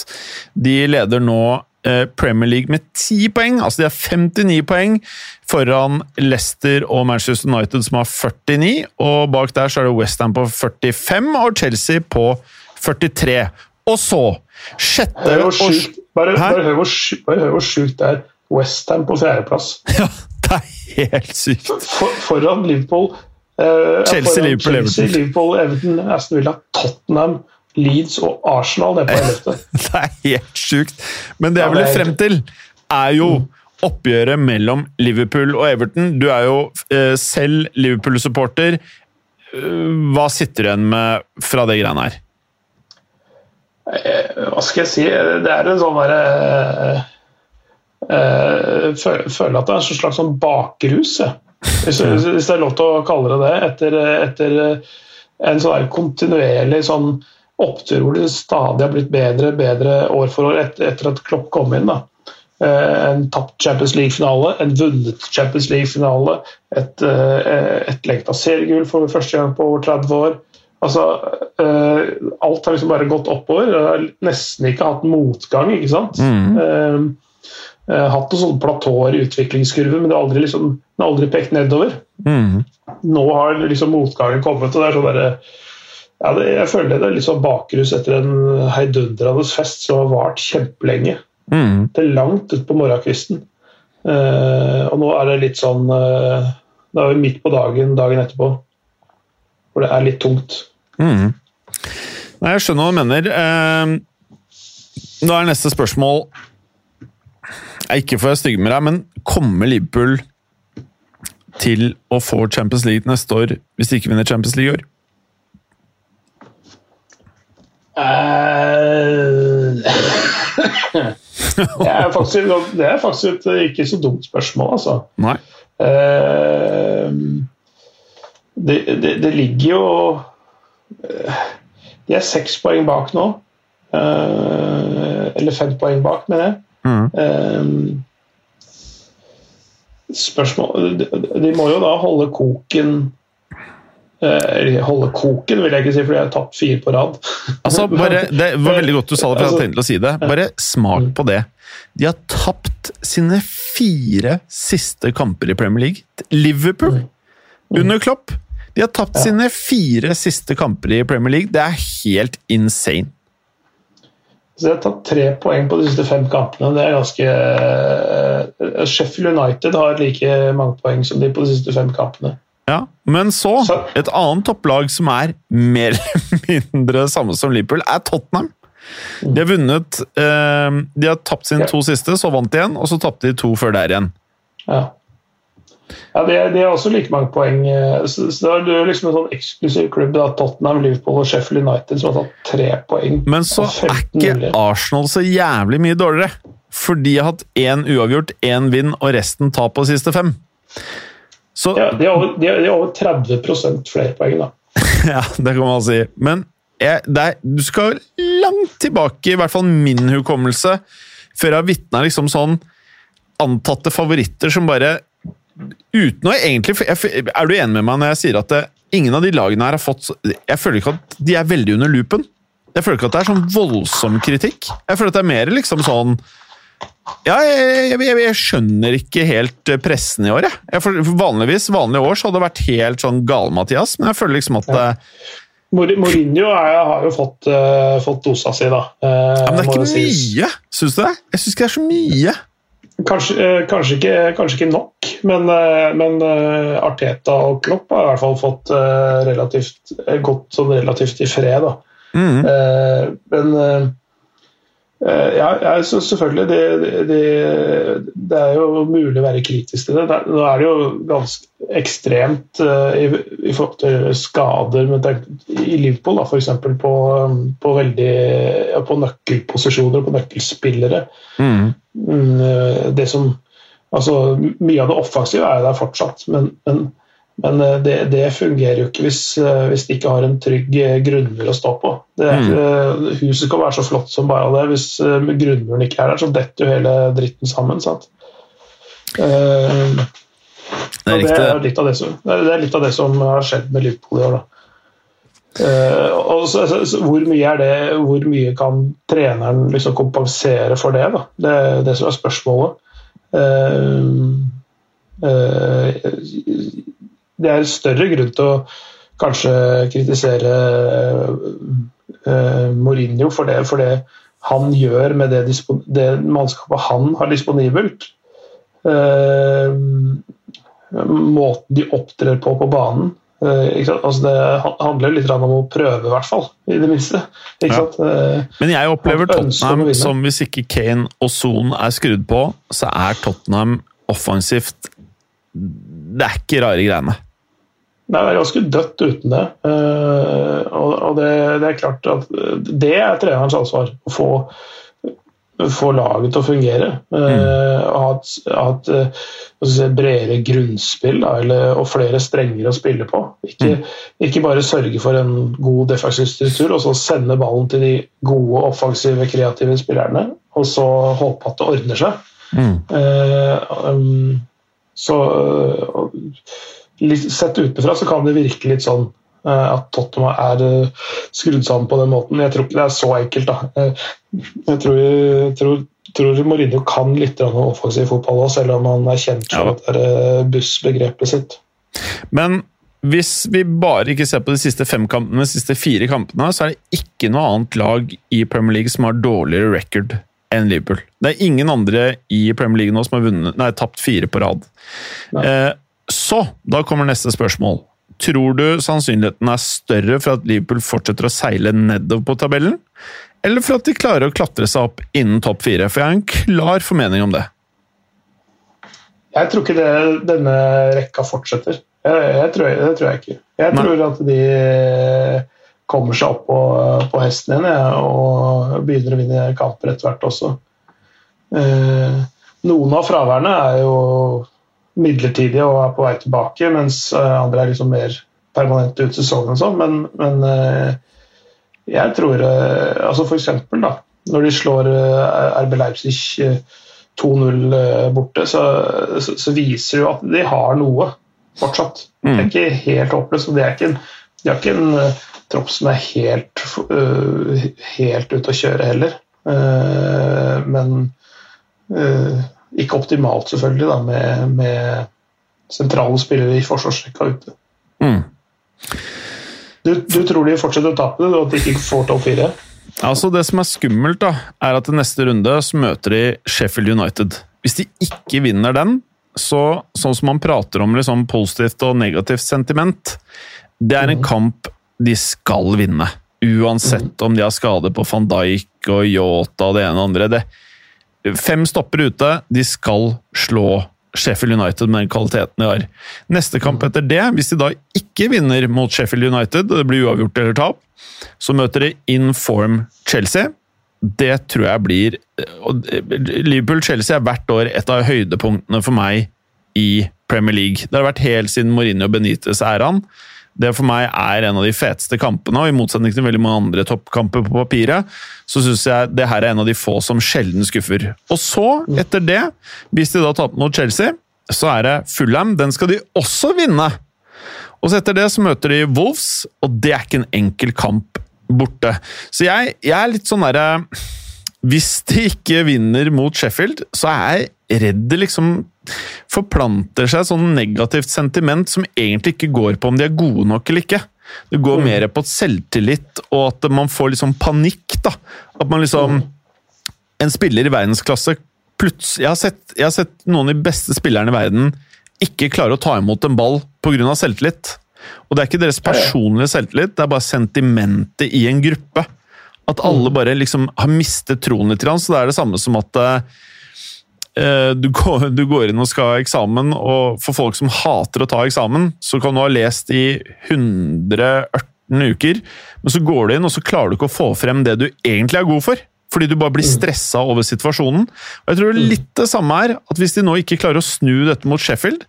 De leder nå eh, Premier League med 10 poeng, altså de har 59 poeng foran Leicester og Manchester United som har 49, og bak der så er det Westham på 45 og Chelsea på 43. Og så, sjette og sjukt bare, bare hør hvor sjukt- bare hør hvor sjukt det er. Westham på fjerdeplass. <laughs> Ja, det er helt sykt. For, foran Liverpool. Eh, Chelsea, Liverpool, Chelsea, Everton. Liverpool, Everton, Aston Villa, Tottenham, Leeds og Arsenal nede på <laughs> Det er helt sjukt. Men det jeg ville det er- frem til, er jo oppgjøret mellom Liverpool og Everton. Du er jo eh, selv Liverpool-supporter. Eh, Hva sitter du igjen med fra det greiene her? Hva skal jeg si? Det er en sånn derre fø- Føler at det er en slags sånn bakrus, jeg. Hvis, hvis det er lov til å kalle det det. Etter, etter en sånn kontinuerlig sånn opptur hvor det stadig har blitt bedre bedre år for år etter, etter at Klopp kom inn. da. Eh, En tapt Champions League-finale, en vunnet Champions League-finale, et, eh, et lengta seriegull for første gang på over 30 år. Altså, eh, alt har liksom bare gått oppover. Jeg har nesten ikke hatt motgang, ikke sant. Mm. Hatt noen sånne platåer i utviklingskurven, men det har aldri, liksom, det har aldri pekt nedover. Mm. Nå har liksom motgangen kommet, og det er sånn derre ja, det, Jeg føler det er litt sånn bakrus etter en heidundrende fest som har vart kjempelenge. Mm. Det er langt ut på morgenkvisten. Uh, og nå er det litt sånn uh, Det er vi midt på dagen dagen etterpå, hvor det er litt tungt. Mm. Nei, jeg skjønner hva du mener. Uh, da er neste spørsmål Ikke for å være stygg med deg, men kommer Liverpool til å få Champions League neste år hvis de ikke vinner Champions League i år? Uh, det, er faktisk, det er faktisk et ikke så dumt spørsmål, altså. Nei. Uh, det, det, det ligger jo eh, De er seks poeng bak nå. Eller fem poeng bak, mener jeg. Mm. Spørsmål De må jo da holde koken eller holde koken, vil jeg ikke si, fordi jeg har tapt fire på rad. <laughs> Altså, bare, Det var veldig godt du sa det, for jeg hadde tenkt å si det. Bare smak på det. De har tapt sine fire siste kamper i Premier League. Liverpool, under Klopp, de har tapt sine fire siste kamper i Premier League. Det er helt insane. Så de har tatt tre poeng på de siste fem kampene. Det er ganske Sheffield United har like mange poeng som de på de siste fem kampene. Ja, Men så, et annet topplag som er mer eller <laughs> mindre samme som Liverpool, er Tottenham. De har vunnet eh, De har tapt sine to siste, så vant de igjen, og så tapte de to før der igjen. Ja. Ja, de, de har også like mange poeng. Så, så det er liksom en sånn eksklusiv klubb. Da, Tottenham, Liverpool og Sheffield United som har tatt tre poeng. Men så er ikke Arsenal så jævlig mye dårligere. For de har hatt én uavgjort, én vinn og resten tap på de siste fem. Så, ja, de har, over, de har over 30 flere poeng, da. <laughs> ja, det kan man si. Men jeg, er, du skal langt tilbake, i hvert fall min hukommelse, før jeg har vitna liksom sånn antatte favoritter som bare Uten å egentlig Er du enig med meg når jeg sier at det, ingen av de lagene her har fått Jeg føler ikke at de er veldig under loopen. Jeg føler ikke at det er sånn voldsom kritikk. Jeg føler at det er mer liksom sånn ja, jeg, jeg, jeg, jeg, skjønner ikke helt pressen i år, jeg. vanligvis, vanlige år så hadde det vært helt sånn gale-Mathias, men jeg føler liksom at ja. Mourinho er, har jo fått, uh, fått dosa si, da. Uh, ja, men det er ikke mye, syns du det? Jeg syns ikke det er så mye. Kanskje, uh, kanskje, ikke, kanskje ikke, nok, men, men Arteta og Klopp har i hvert fall fått relativt, gått sånn relativt i fred. Da. Mm. men ja, ja selvfølgelig. Det, det, det, er jo mulig å være kritisk til det. Nå er det jo ganske ekstremt uh, i, i, forhold til skader i Liverpool, f.eks. På, på, veldig, ja, på nøkkelposisjoner og på nøkkelspillere. Mm. Det som, altså, mye av det offensive er der fortsatt, men, men men eh, det, det, fungerer jo ikke hvis, eh, hvis de ikke har en trygg eh, grunnmur å stå på. Det, mm. Huset kan være så flott som bare det. Hvis grunnmuren ikke er der, så detter jo hele dritten sammen. Sant? Uh, det, er det, er som, det er litt av det som har skjedd med Liverpool i år. Uh, så, så, hvor, mye er det, hvor mye kan treneren liksom kompensere for det? Da? Det er det som er spørsmålet. Uh, det er større grunn til å kanskje kritisere uh, Mourinho for det, for det han gjør med det, det mannskapet han har disponibelt. Uh, måten de opptrer på på banen. Altså det handler litt om å prøve, i hvert fall. I det minste. Ja. Men jeg opplever Tottenham som hvis ikke Kane og Son er skrudd på, så er Tottenham offensivt Det er ikke rare greiene. Nei, det er ganske dødt uten det. Uh, og det, det, er klart at det er trenerens ansvar. Å få, få laget til å fungere. Mm. Og Ha et, uh, si, bredere grunnspill da, eller, og flere strenger å spille på. Ikke, mm. ikke, bare sørge for en god defensiv struktur og så sende ballen til de gode, offensive, kreative spillerne, og så håpe at det ordner seg. Mm. Um, så Sett utenfra så kan det virke litt sånn eh, at Tottenham er eh, skrudd sammen på den måten. Jeg tror ikke det er så enkelt. da. Eh, jeg tror, tror, tror Mourinho kan litt offensiv fotball også, selv om han er kjent for ja. det bussbegrepet sitt. Men hvis vi bare ikke ser på de siste fem kampene, de siste fire kampene, så er det ikke noe annet lag i Premier League som har dårligere record enn Liverpool. Det er ingen andre i Premier League nå som har vunnet, nei, tapt fire på rad. Eh, så, da kommer neste spørsmål. tror du sannsynligheten er større for at Liverpool fortsetter å seile nedover på tabellen, eller for at de klarer å klatre seg opp innen topp fire? For jeg har en klar formening om det. Jeg tror ikke det, denne rekka fortsetter. Jeg, jeg tror, det tror jeg ikke. Jeg tror Nei. at de kommer seg opp på, på hesten igjen ja, og begynner å vinne kamper etter hvert også. Eh, noen av fraværene er jo midlertidige og er på vei tilbake, mens eh, andre er liksom mer permanente ut sesongen og sånn. Men, men eh, jeg tror eh, altså For eksempel, da, når de slår RB Leipzig 2-0 borte, så, så, så, viser det jo at de har noe fortsatt. Mm. Det er ikke helt håpløst. De, er ikke en, de har ikke en tropp som er helt, helt ute å kjøre heller. Men ikke optimalt, selvfølgelig, da, med, med sentrale spillere i forsvarsrekka ute. Mm. Du, du, tror de fortsetter å tape det, og at de ikke får topp fire? Altså Det som er skummelt, da, er at i neste runde så møter de Sheffield United. Hvis de ikke vinner den, så sånn som man prater om liksom positivt og negativt sentiment, det er en mm. kamp de skal vinne. Uansett om de har skade på van Dijk og Yota og det ene og andre. Det, Fem stopper ute. De skal slå Sheffield United med den kvaliteten de har. Neste kamp etter det, hvis de da ikke vinner mot Sheffield United, det blir uavgjort eller tap, så møter de in form Chelsea. Det tror jeg blir Liverpool-Chelsea er hvert år et av høydepunktene for meg i Premier League. Det har vært helt siden Mourinho Benitez-æraen. Det for meg er en av de feteste kampene, og i motsetning til veldig mange andre toppkamper på papiret, så syns jeg det her er en av de få som sjelden skuffer. Og så, etter det, hvis de da taper mot Chelsea, så er det Fulham. Den skal de også vinne! Og så etter det så møter de Wolves, og det er ikke en enkel kamp borte. Så jeg, jeg er litt sånn derre Hvis de ikke vinner mot Sheffield, så er jeg redd det liksom forplanter seg sånn negativt sentiment som egentlig ikke går på om de er gode nok eller ikke. Det går mm. mer på selvtillit og at man får liksom panikk. da. At man liksom mm. En spiller i verdensklasse plutselig jeg har, sett, jeg har sett noen av de beste spillerne i verden ikke klare å ta imot en ball pga. selvtillit. Og det er ikke deres personlige selvtillit, det er bare sentimentet i en gruppe. At alle mm. bare liksom har mistet troen litt, så det er det samme som at Eh, du går, du går, inn og skal ha eksamen, og for folk som hater å ta eksamen, så kan du ha lest i 118 uker, men så går du inn og så klarer du ikke å få frem det du egentlig er god for. Fordi du bare blir mm. stressa over situasjonen. Og jeg tror litt det samme er at hvis de nå ikke klarer å snu dette mot Sheffield,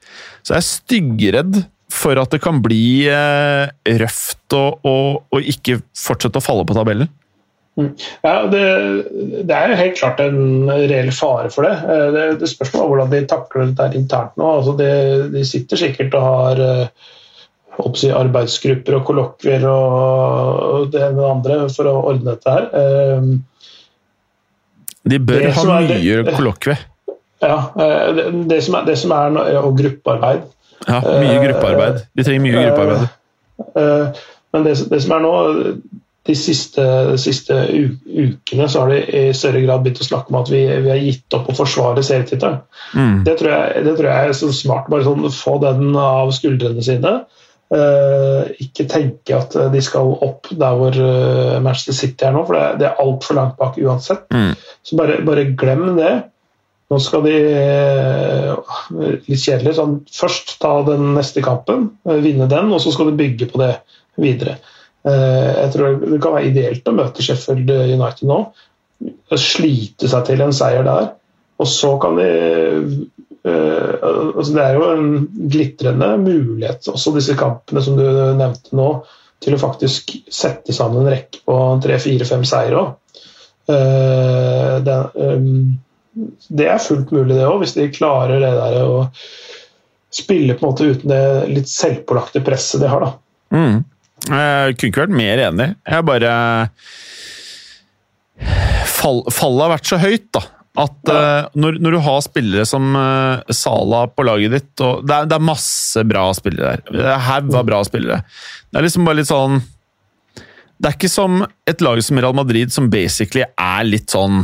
så er jeg styggredd for at det kan bli eh, røft og ikke fortsette å falle på tabellen. Mm. Ja, det, det, er helt klart en reell fare for det. Eh, det, det spørs hvordan de takler det der internt nå. Altså de, de, sitter sikkert og har eh, si, arbeidsgrupper og kollokvier og det ene og det andre for å ordne dette her. Eh, de bør ha mye kollokvier. Ja, det, som er, det som er Og gruppearbeid. Ja, mye gruppearbeid. De trenger mye gruppearbeid. Men det, det som er nå de siste, de siste, ukene så har de i større grad begynt å snakke om at vi, vi har gitt opp å forsvare serietittelen. Mm. Det, tror jeg, det tror jeg er så smart. Bare sånn, få den av skuldrene sine. Uh, ikke tenke at de skal opp der hvor uh, Manchester City er nå, for det, det er altfor langt bak uansett. Mm. Så bare, bare, glem det. Nå skal de uh, litt kjedelig sånn, først ta den neste kampen, vinne den, og så skal de bygge på det videre. Eh, jeg tror det kan være ideelt å møte Sheffield United nå. Slite seg til en seier der. Og så kan de uh, altså Det er jo en glitrende mulighet, også disse kampene som du nevnte nå, til å faktisk sette sammen en rekke på tre-fire-fem seire òg. Um, det, er fullt mulig, det òg, hvis de klarer det der å spille på en måte uten det litt selvpålagte presset de har. da. Mm. Jeg kunne ikke vært mer enig. Jeg bare fall, Fallet har vært så høyt, da. At ja. uh, når, når, du har spillere som uh, Sala på laget ditt og det er, det er masse bra spillere der. Det er haug av bra spillere. Det er liksom bare litt sånn Det er ikke som et lag som Real Madrid, som basically er litt sånn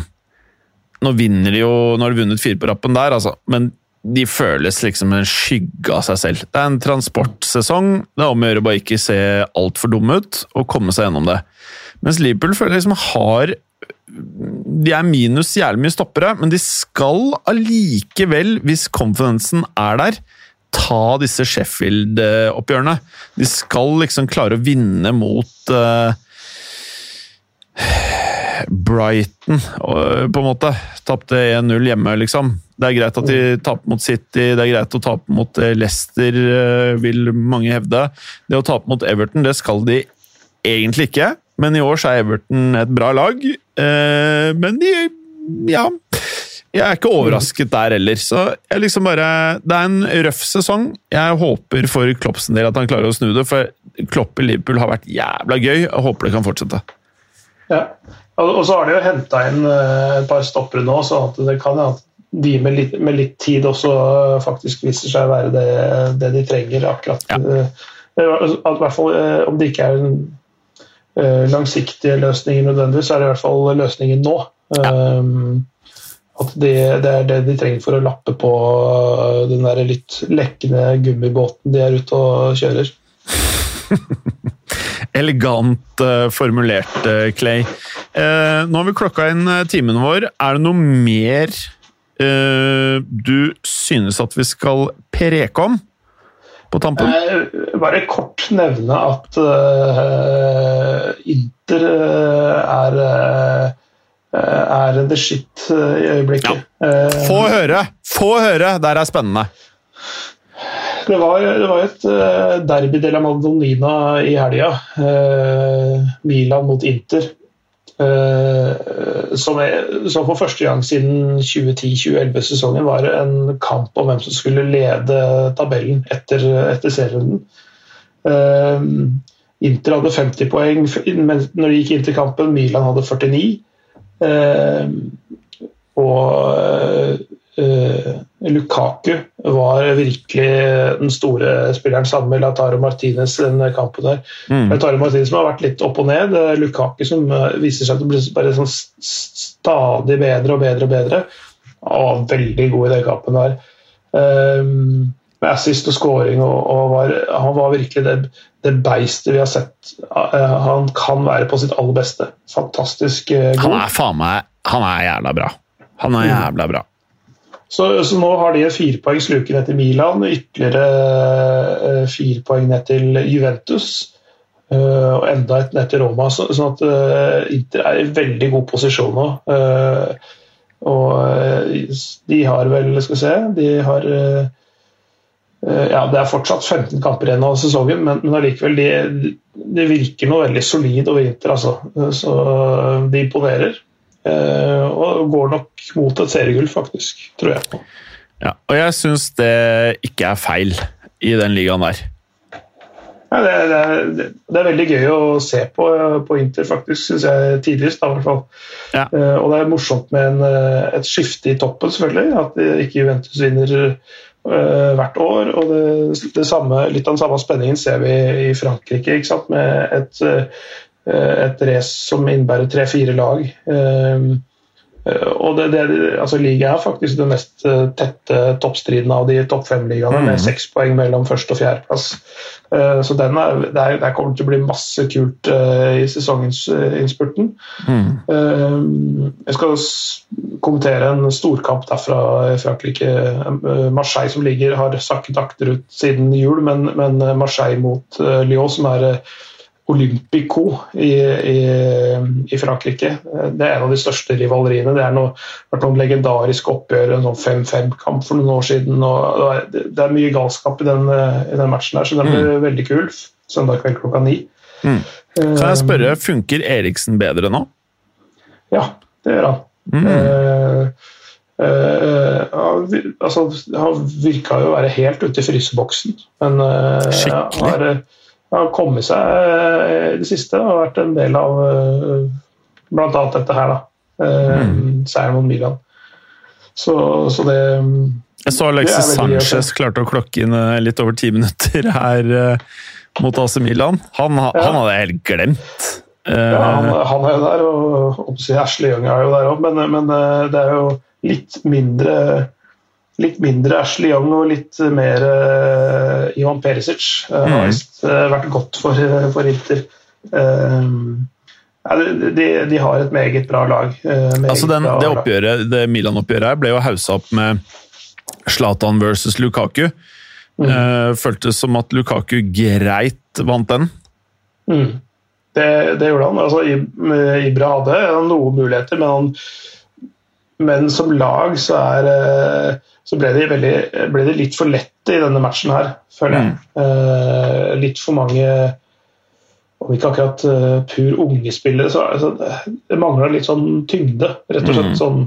Nå vinner de jo Nå har de vunnet fire på rappen der, altså, men de føles liksom en skygge av seg selv. Det er en transportsesong. Det er om å gjøre bare ikke se altfor dum ut og komme seg gjennom det. Mens Liverpool føler liksom har De er minus jævlig mye stoppere, men de skal allikevel, hvis confidensen er der, ta disse Sheffield-oppgjørene. De skal liksom klare å vinne mot uh, Brighton, på en måte. Tapte 1-0 hjemme, liksom. Det er greit at de taper mot City, det er greit å tape mot eh, Leicester, eh, vil mange hevde. Det å tape mot Everton, det skal de egentlig ikke. Men i år så er Everton et bra lag. Eh, men de Ja. Jeg er ikke overrasket der heller. Så jeg liksom bare Det er en røff sesong. Jeg håper for Klopps del at han klarer å snu det, for Klopp i Liverpool har vært jævla gøy. Jeg håper det kan fortsette. Ja. Og så har de jo henta inn et par stoppere nå, så det kan hende at de med litt, med litt, tid også faktisk viser seg å være det, det de trenger akkurat. Ja. Uh, I hvert fall om det ikke er en uh, løsning nødvendigvis, så er det i hvert fall løsningen nå. Ja. At det, det, er det de trenger for å lappe på den der litt lekkende gummibåten de er ute og kjører. <laughs> Elegant formulert, Clay. nå har vi klokka inn timen vår. Er det noe mer du synes at vi skal preke om på tampen? Eh, bare kort nevne at uh, Inter er er the shit i øyeblikket. Ja. Få høre! Få høre! Der er spennende. Det var, det var et derby de la Madonnina i helga. Milan mot Inter. Eh, som, er, som, for første gang siden 2010-2011-sesongen var det en kamp om hvem som skulle lede tabellen etter, etter serierunden. Uh, Inter hadde 50 poeng når de gikk inn til kampen, Milan hadde 49. Uh, og uh, Lukaku var virkelig den store spilleren sammen med Lataro Martinez den kampen der. Mm. Lautaro Martinez som har vært litt opp og ned. Lukaku som eh, viser seg å bli bare sånn stadig bedre og bedre og bedre. Og veldig god i den kampen der. Um, med assist og scoring. Og, og var, han var virkelig det, det beistet vi har sett. Han kan være på sitt aller beste. Fantastisk god. Han er faen meg Han er jævla bra. Han er mm. jævla bra. Så, så, nå har de fire poeng sluket ned til Milan, ytterligere uh, fire poeng ned til Juventus. Uh, og enda et ned til Roma. Så, sånn at uh, Inter er i veldig god posisjon nå. og de har vel Skal vi se De har ja, Det er fortsatt 15 kamper igjen av sesongen, men, men allikevel det de virker noe veldig solid over Inter. Altså. Så de imponerer. Eh, og går nok mot et seriegull, faktisk. Tror jeg. Ja, og jeg syns det ikke er feil i den ligaen der. Ja, det, det, det, er veldig gøy å se på, på Inter, faktisk, syns jeg tidligst. Da, i hvert fall. Ja. Uh, og det er morsomt med en, eh, et skifte i toppen, selvfølgelig. At ikke Juventus vinner uh, hvert år. Og det, samme, litt av den samme spenningen ser vi i Frankrike, ikke sant? med et uh, Eh, et race som innebærer tre-fire lag. Ehm, eh, og det, det, altså Ligaen er faktisk den mest eh, tette toppstriden av de topp fem-ligaene, mm. med seks poeng mellom første- og fjerdeplass. Så den er, der, der, kommer det til å bli masse kult i sesonginnspurten. Mm. Jeg skal kommentere en storkamp derfra i Frankrike. Marseille som ligger, har sakket akterut siden jul, men, men Marseille mot Lyon, som er Olympico i, i, i, Frankrike. Det er en av de største rivaleriene. Det har vært noen legendariske oppgjør, en sånn 5-5-kamp for noen år siden. det er mye galskap i den, i den matchen, her, så den blir mm. veldig kul. Søndag kveld klokka ni. Mm. Kan jeg spørre, funker Eriksen bedre nå? Ja, det gjør han. Mm. Uh, uh, altså, han virka jo å være helt ute i fryseboksen, men uh, Skikkelig? Har, har kommet seg eh, i det siste og vært en del av eh, bl.a. dette her. da, eh, mm. Seieren mot Milan. Så, så, det Jeg så Alexis Sanchez klarte å klokke inn litt over ti <laughs> minutter her mot AC Milan. Han, ja. han hadde jeg helt glemt. Ja, han, han, er jo der, og, og Ashley Young er jo der òg, men, men, det er jo litt mindre litt mindre Ashley Young og litt mer uh, Ivan Perisic. Uh, har visst uh, vært godt for, for Inter. De, de, har et meget bra lag. Meget altså den, bra det oppgjøret, det Milan-oppgjøret her ble jo haussa opp med Zlatan versus Lukaku. Mm. Føltes som at Lukaku greit vant den. Mm. Det, det, gjorde han. Altså, Ibra hadde noen muligheter, men, han, men som lag så, er, så ble, de veldig, ble de litt for lette i denne matchen her, føler jeg. Mm. Uh, litt for mange Om ikke akkurat uh, pur ungespillere, så altså, det mangla litt sånn tyngde, rett og slett. Mm. Sånn,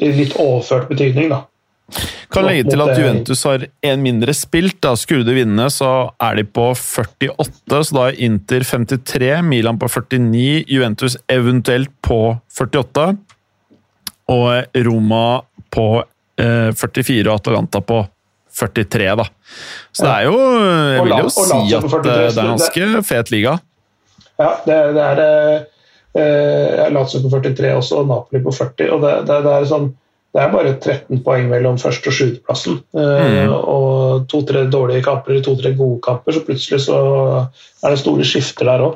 I litt overført betydning, da. Kan legge til at Juventus har én mindre spilt. da Skulle de vinne, så er de på 48, så da er Inter 53, Milan på 49, Juventus eventuelt på 48, og Roma på eh, 44 og Atalanta på 43, da. Så det er jo Jeg vil jo si at eh, det er en ganske fet liga. Ja, det, det er eh, Lazio på 43 også, og Napoli på 40. og det, det, det er sånn det er bare 13 poeng mellom første- og sjuendeplassen. Eh, mm. Og to-tre dårlige kamper to-tre gode kamper, så plutselig så er det store skifter der òg.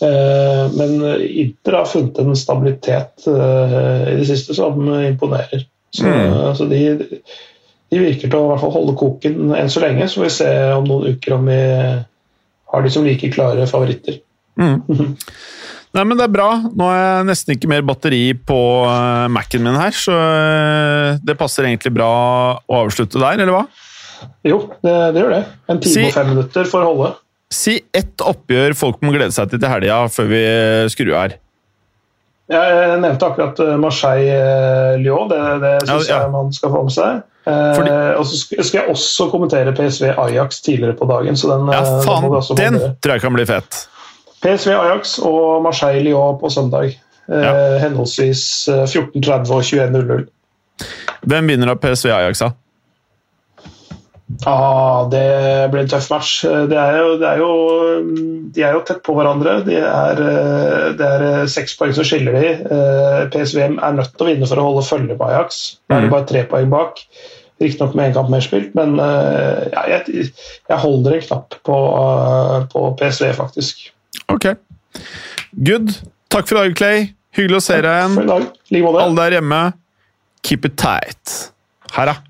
Eh, men Inter har funnet en stabilitet eh, i det siste som imponerer. Så, mm. altså de, de, virker til å hvert fall holde koken enn så lenge. Så får vi se om noen uker om vi har de som like klare favoritter. Mm. <laughs> Nei, men det er bra. Nå har jeg nesten ikke mer batteri på uh, Mac-en min her, så det passer egentlig bra å avslutte der, eller hva? Jo, det, det gjør det. En time si, og fem minutter for å holde. Si ett oppgjør folk må glede seg til til helga før vi skrur her. Jeg nevnte akkurat eh, Marseille-Lyon. Det, det syns ja, ja. jeg man skal få med seg. Fordi... og så skal jeg også kommentere PSV Ajax tidligere på dagen. Så den, ja, faen, den, den tror jeg kan bli fet. PSV Ajax og Marseille Lyon på søndag. Eh, ja. Eh, henholdsvis 14.30 og 21.00. Hvem vinner av PSV Ajax, da? Ah, det blir en tøff match. Det er jo, det er jo, de er jo tett på hverandre. De er, eh, det er eh, seks poeng som skiller de. PSVM er nødt til å vinne for å holde følge på Ajax. Da er de mm. bare tre poeng bak. Riktignok med én kamp mer spilt, men ja, jeg, jeg, holder en knapp på, på PSV, faktisk. Ok. Good. Takk for i dag, Clay. Hyggelig å se deg igjen. Alle der hjemme, keep it tight. Her, da.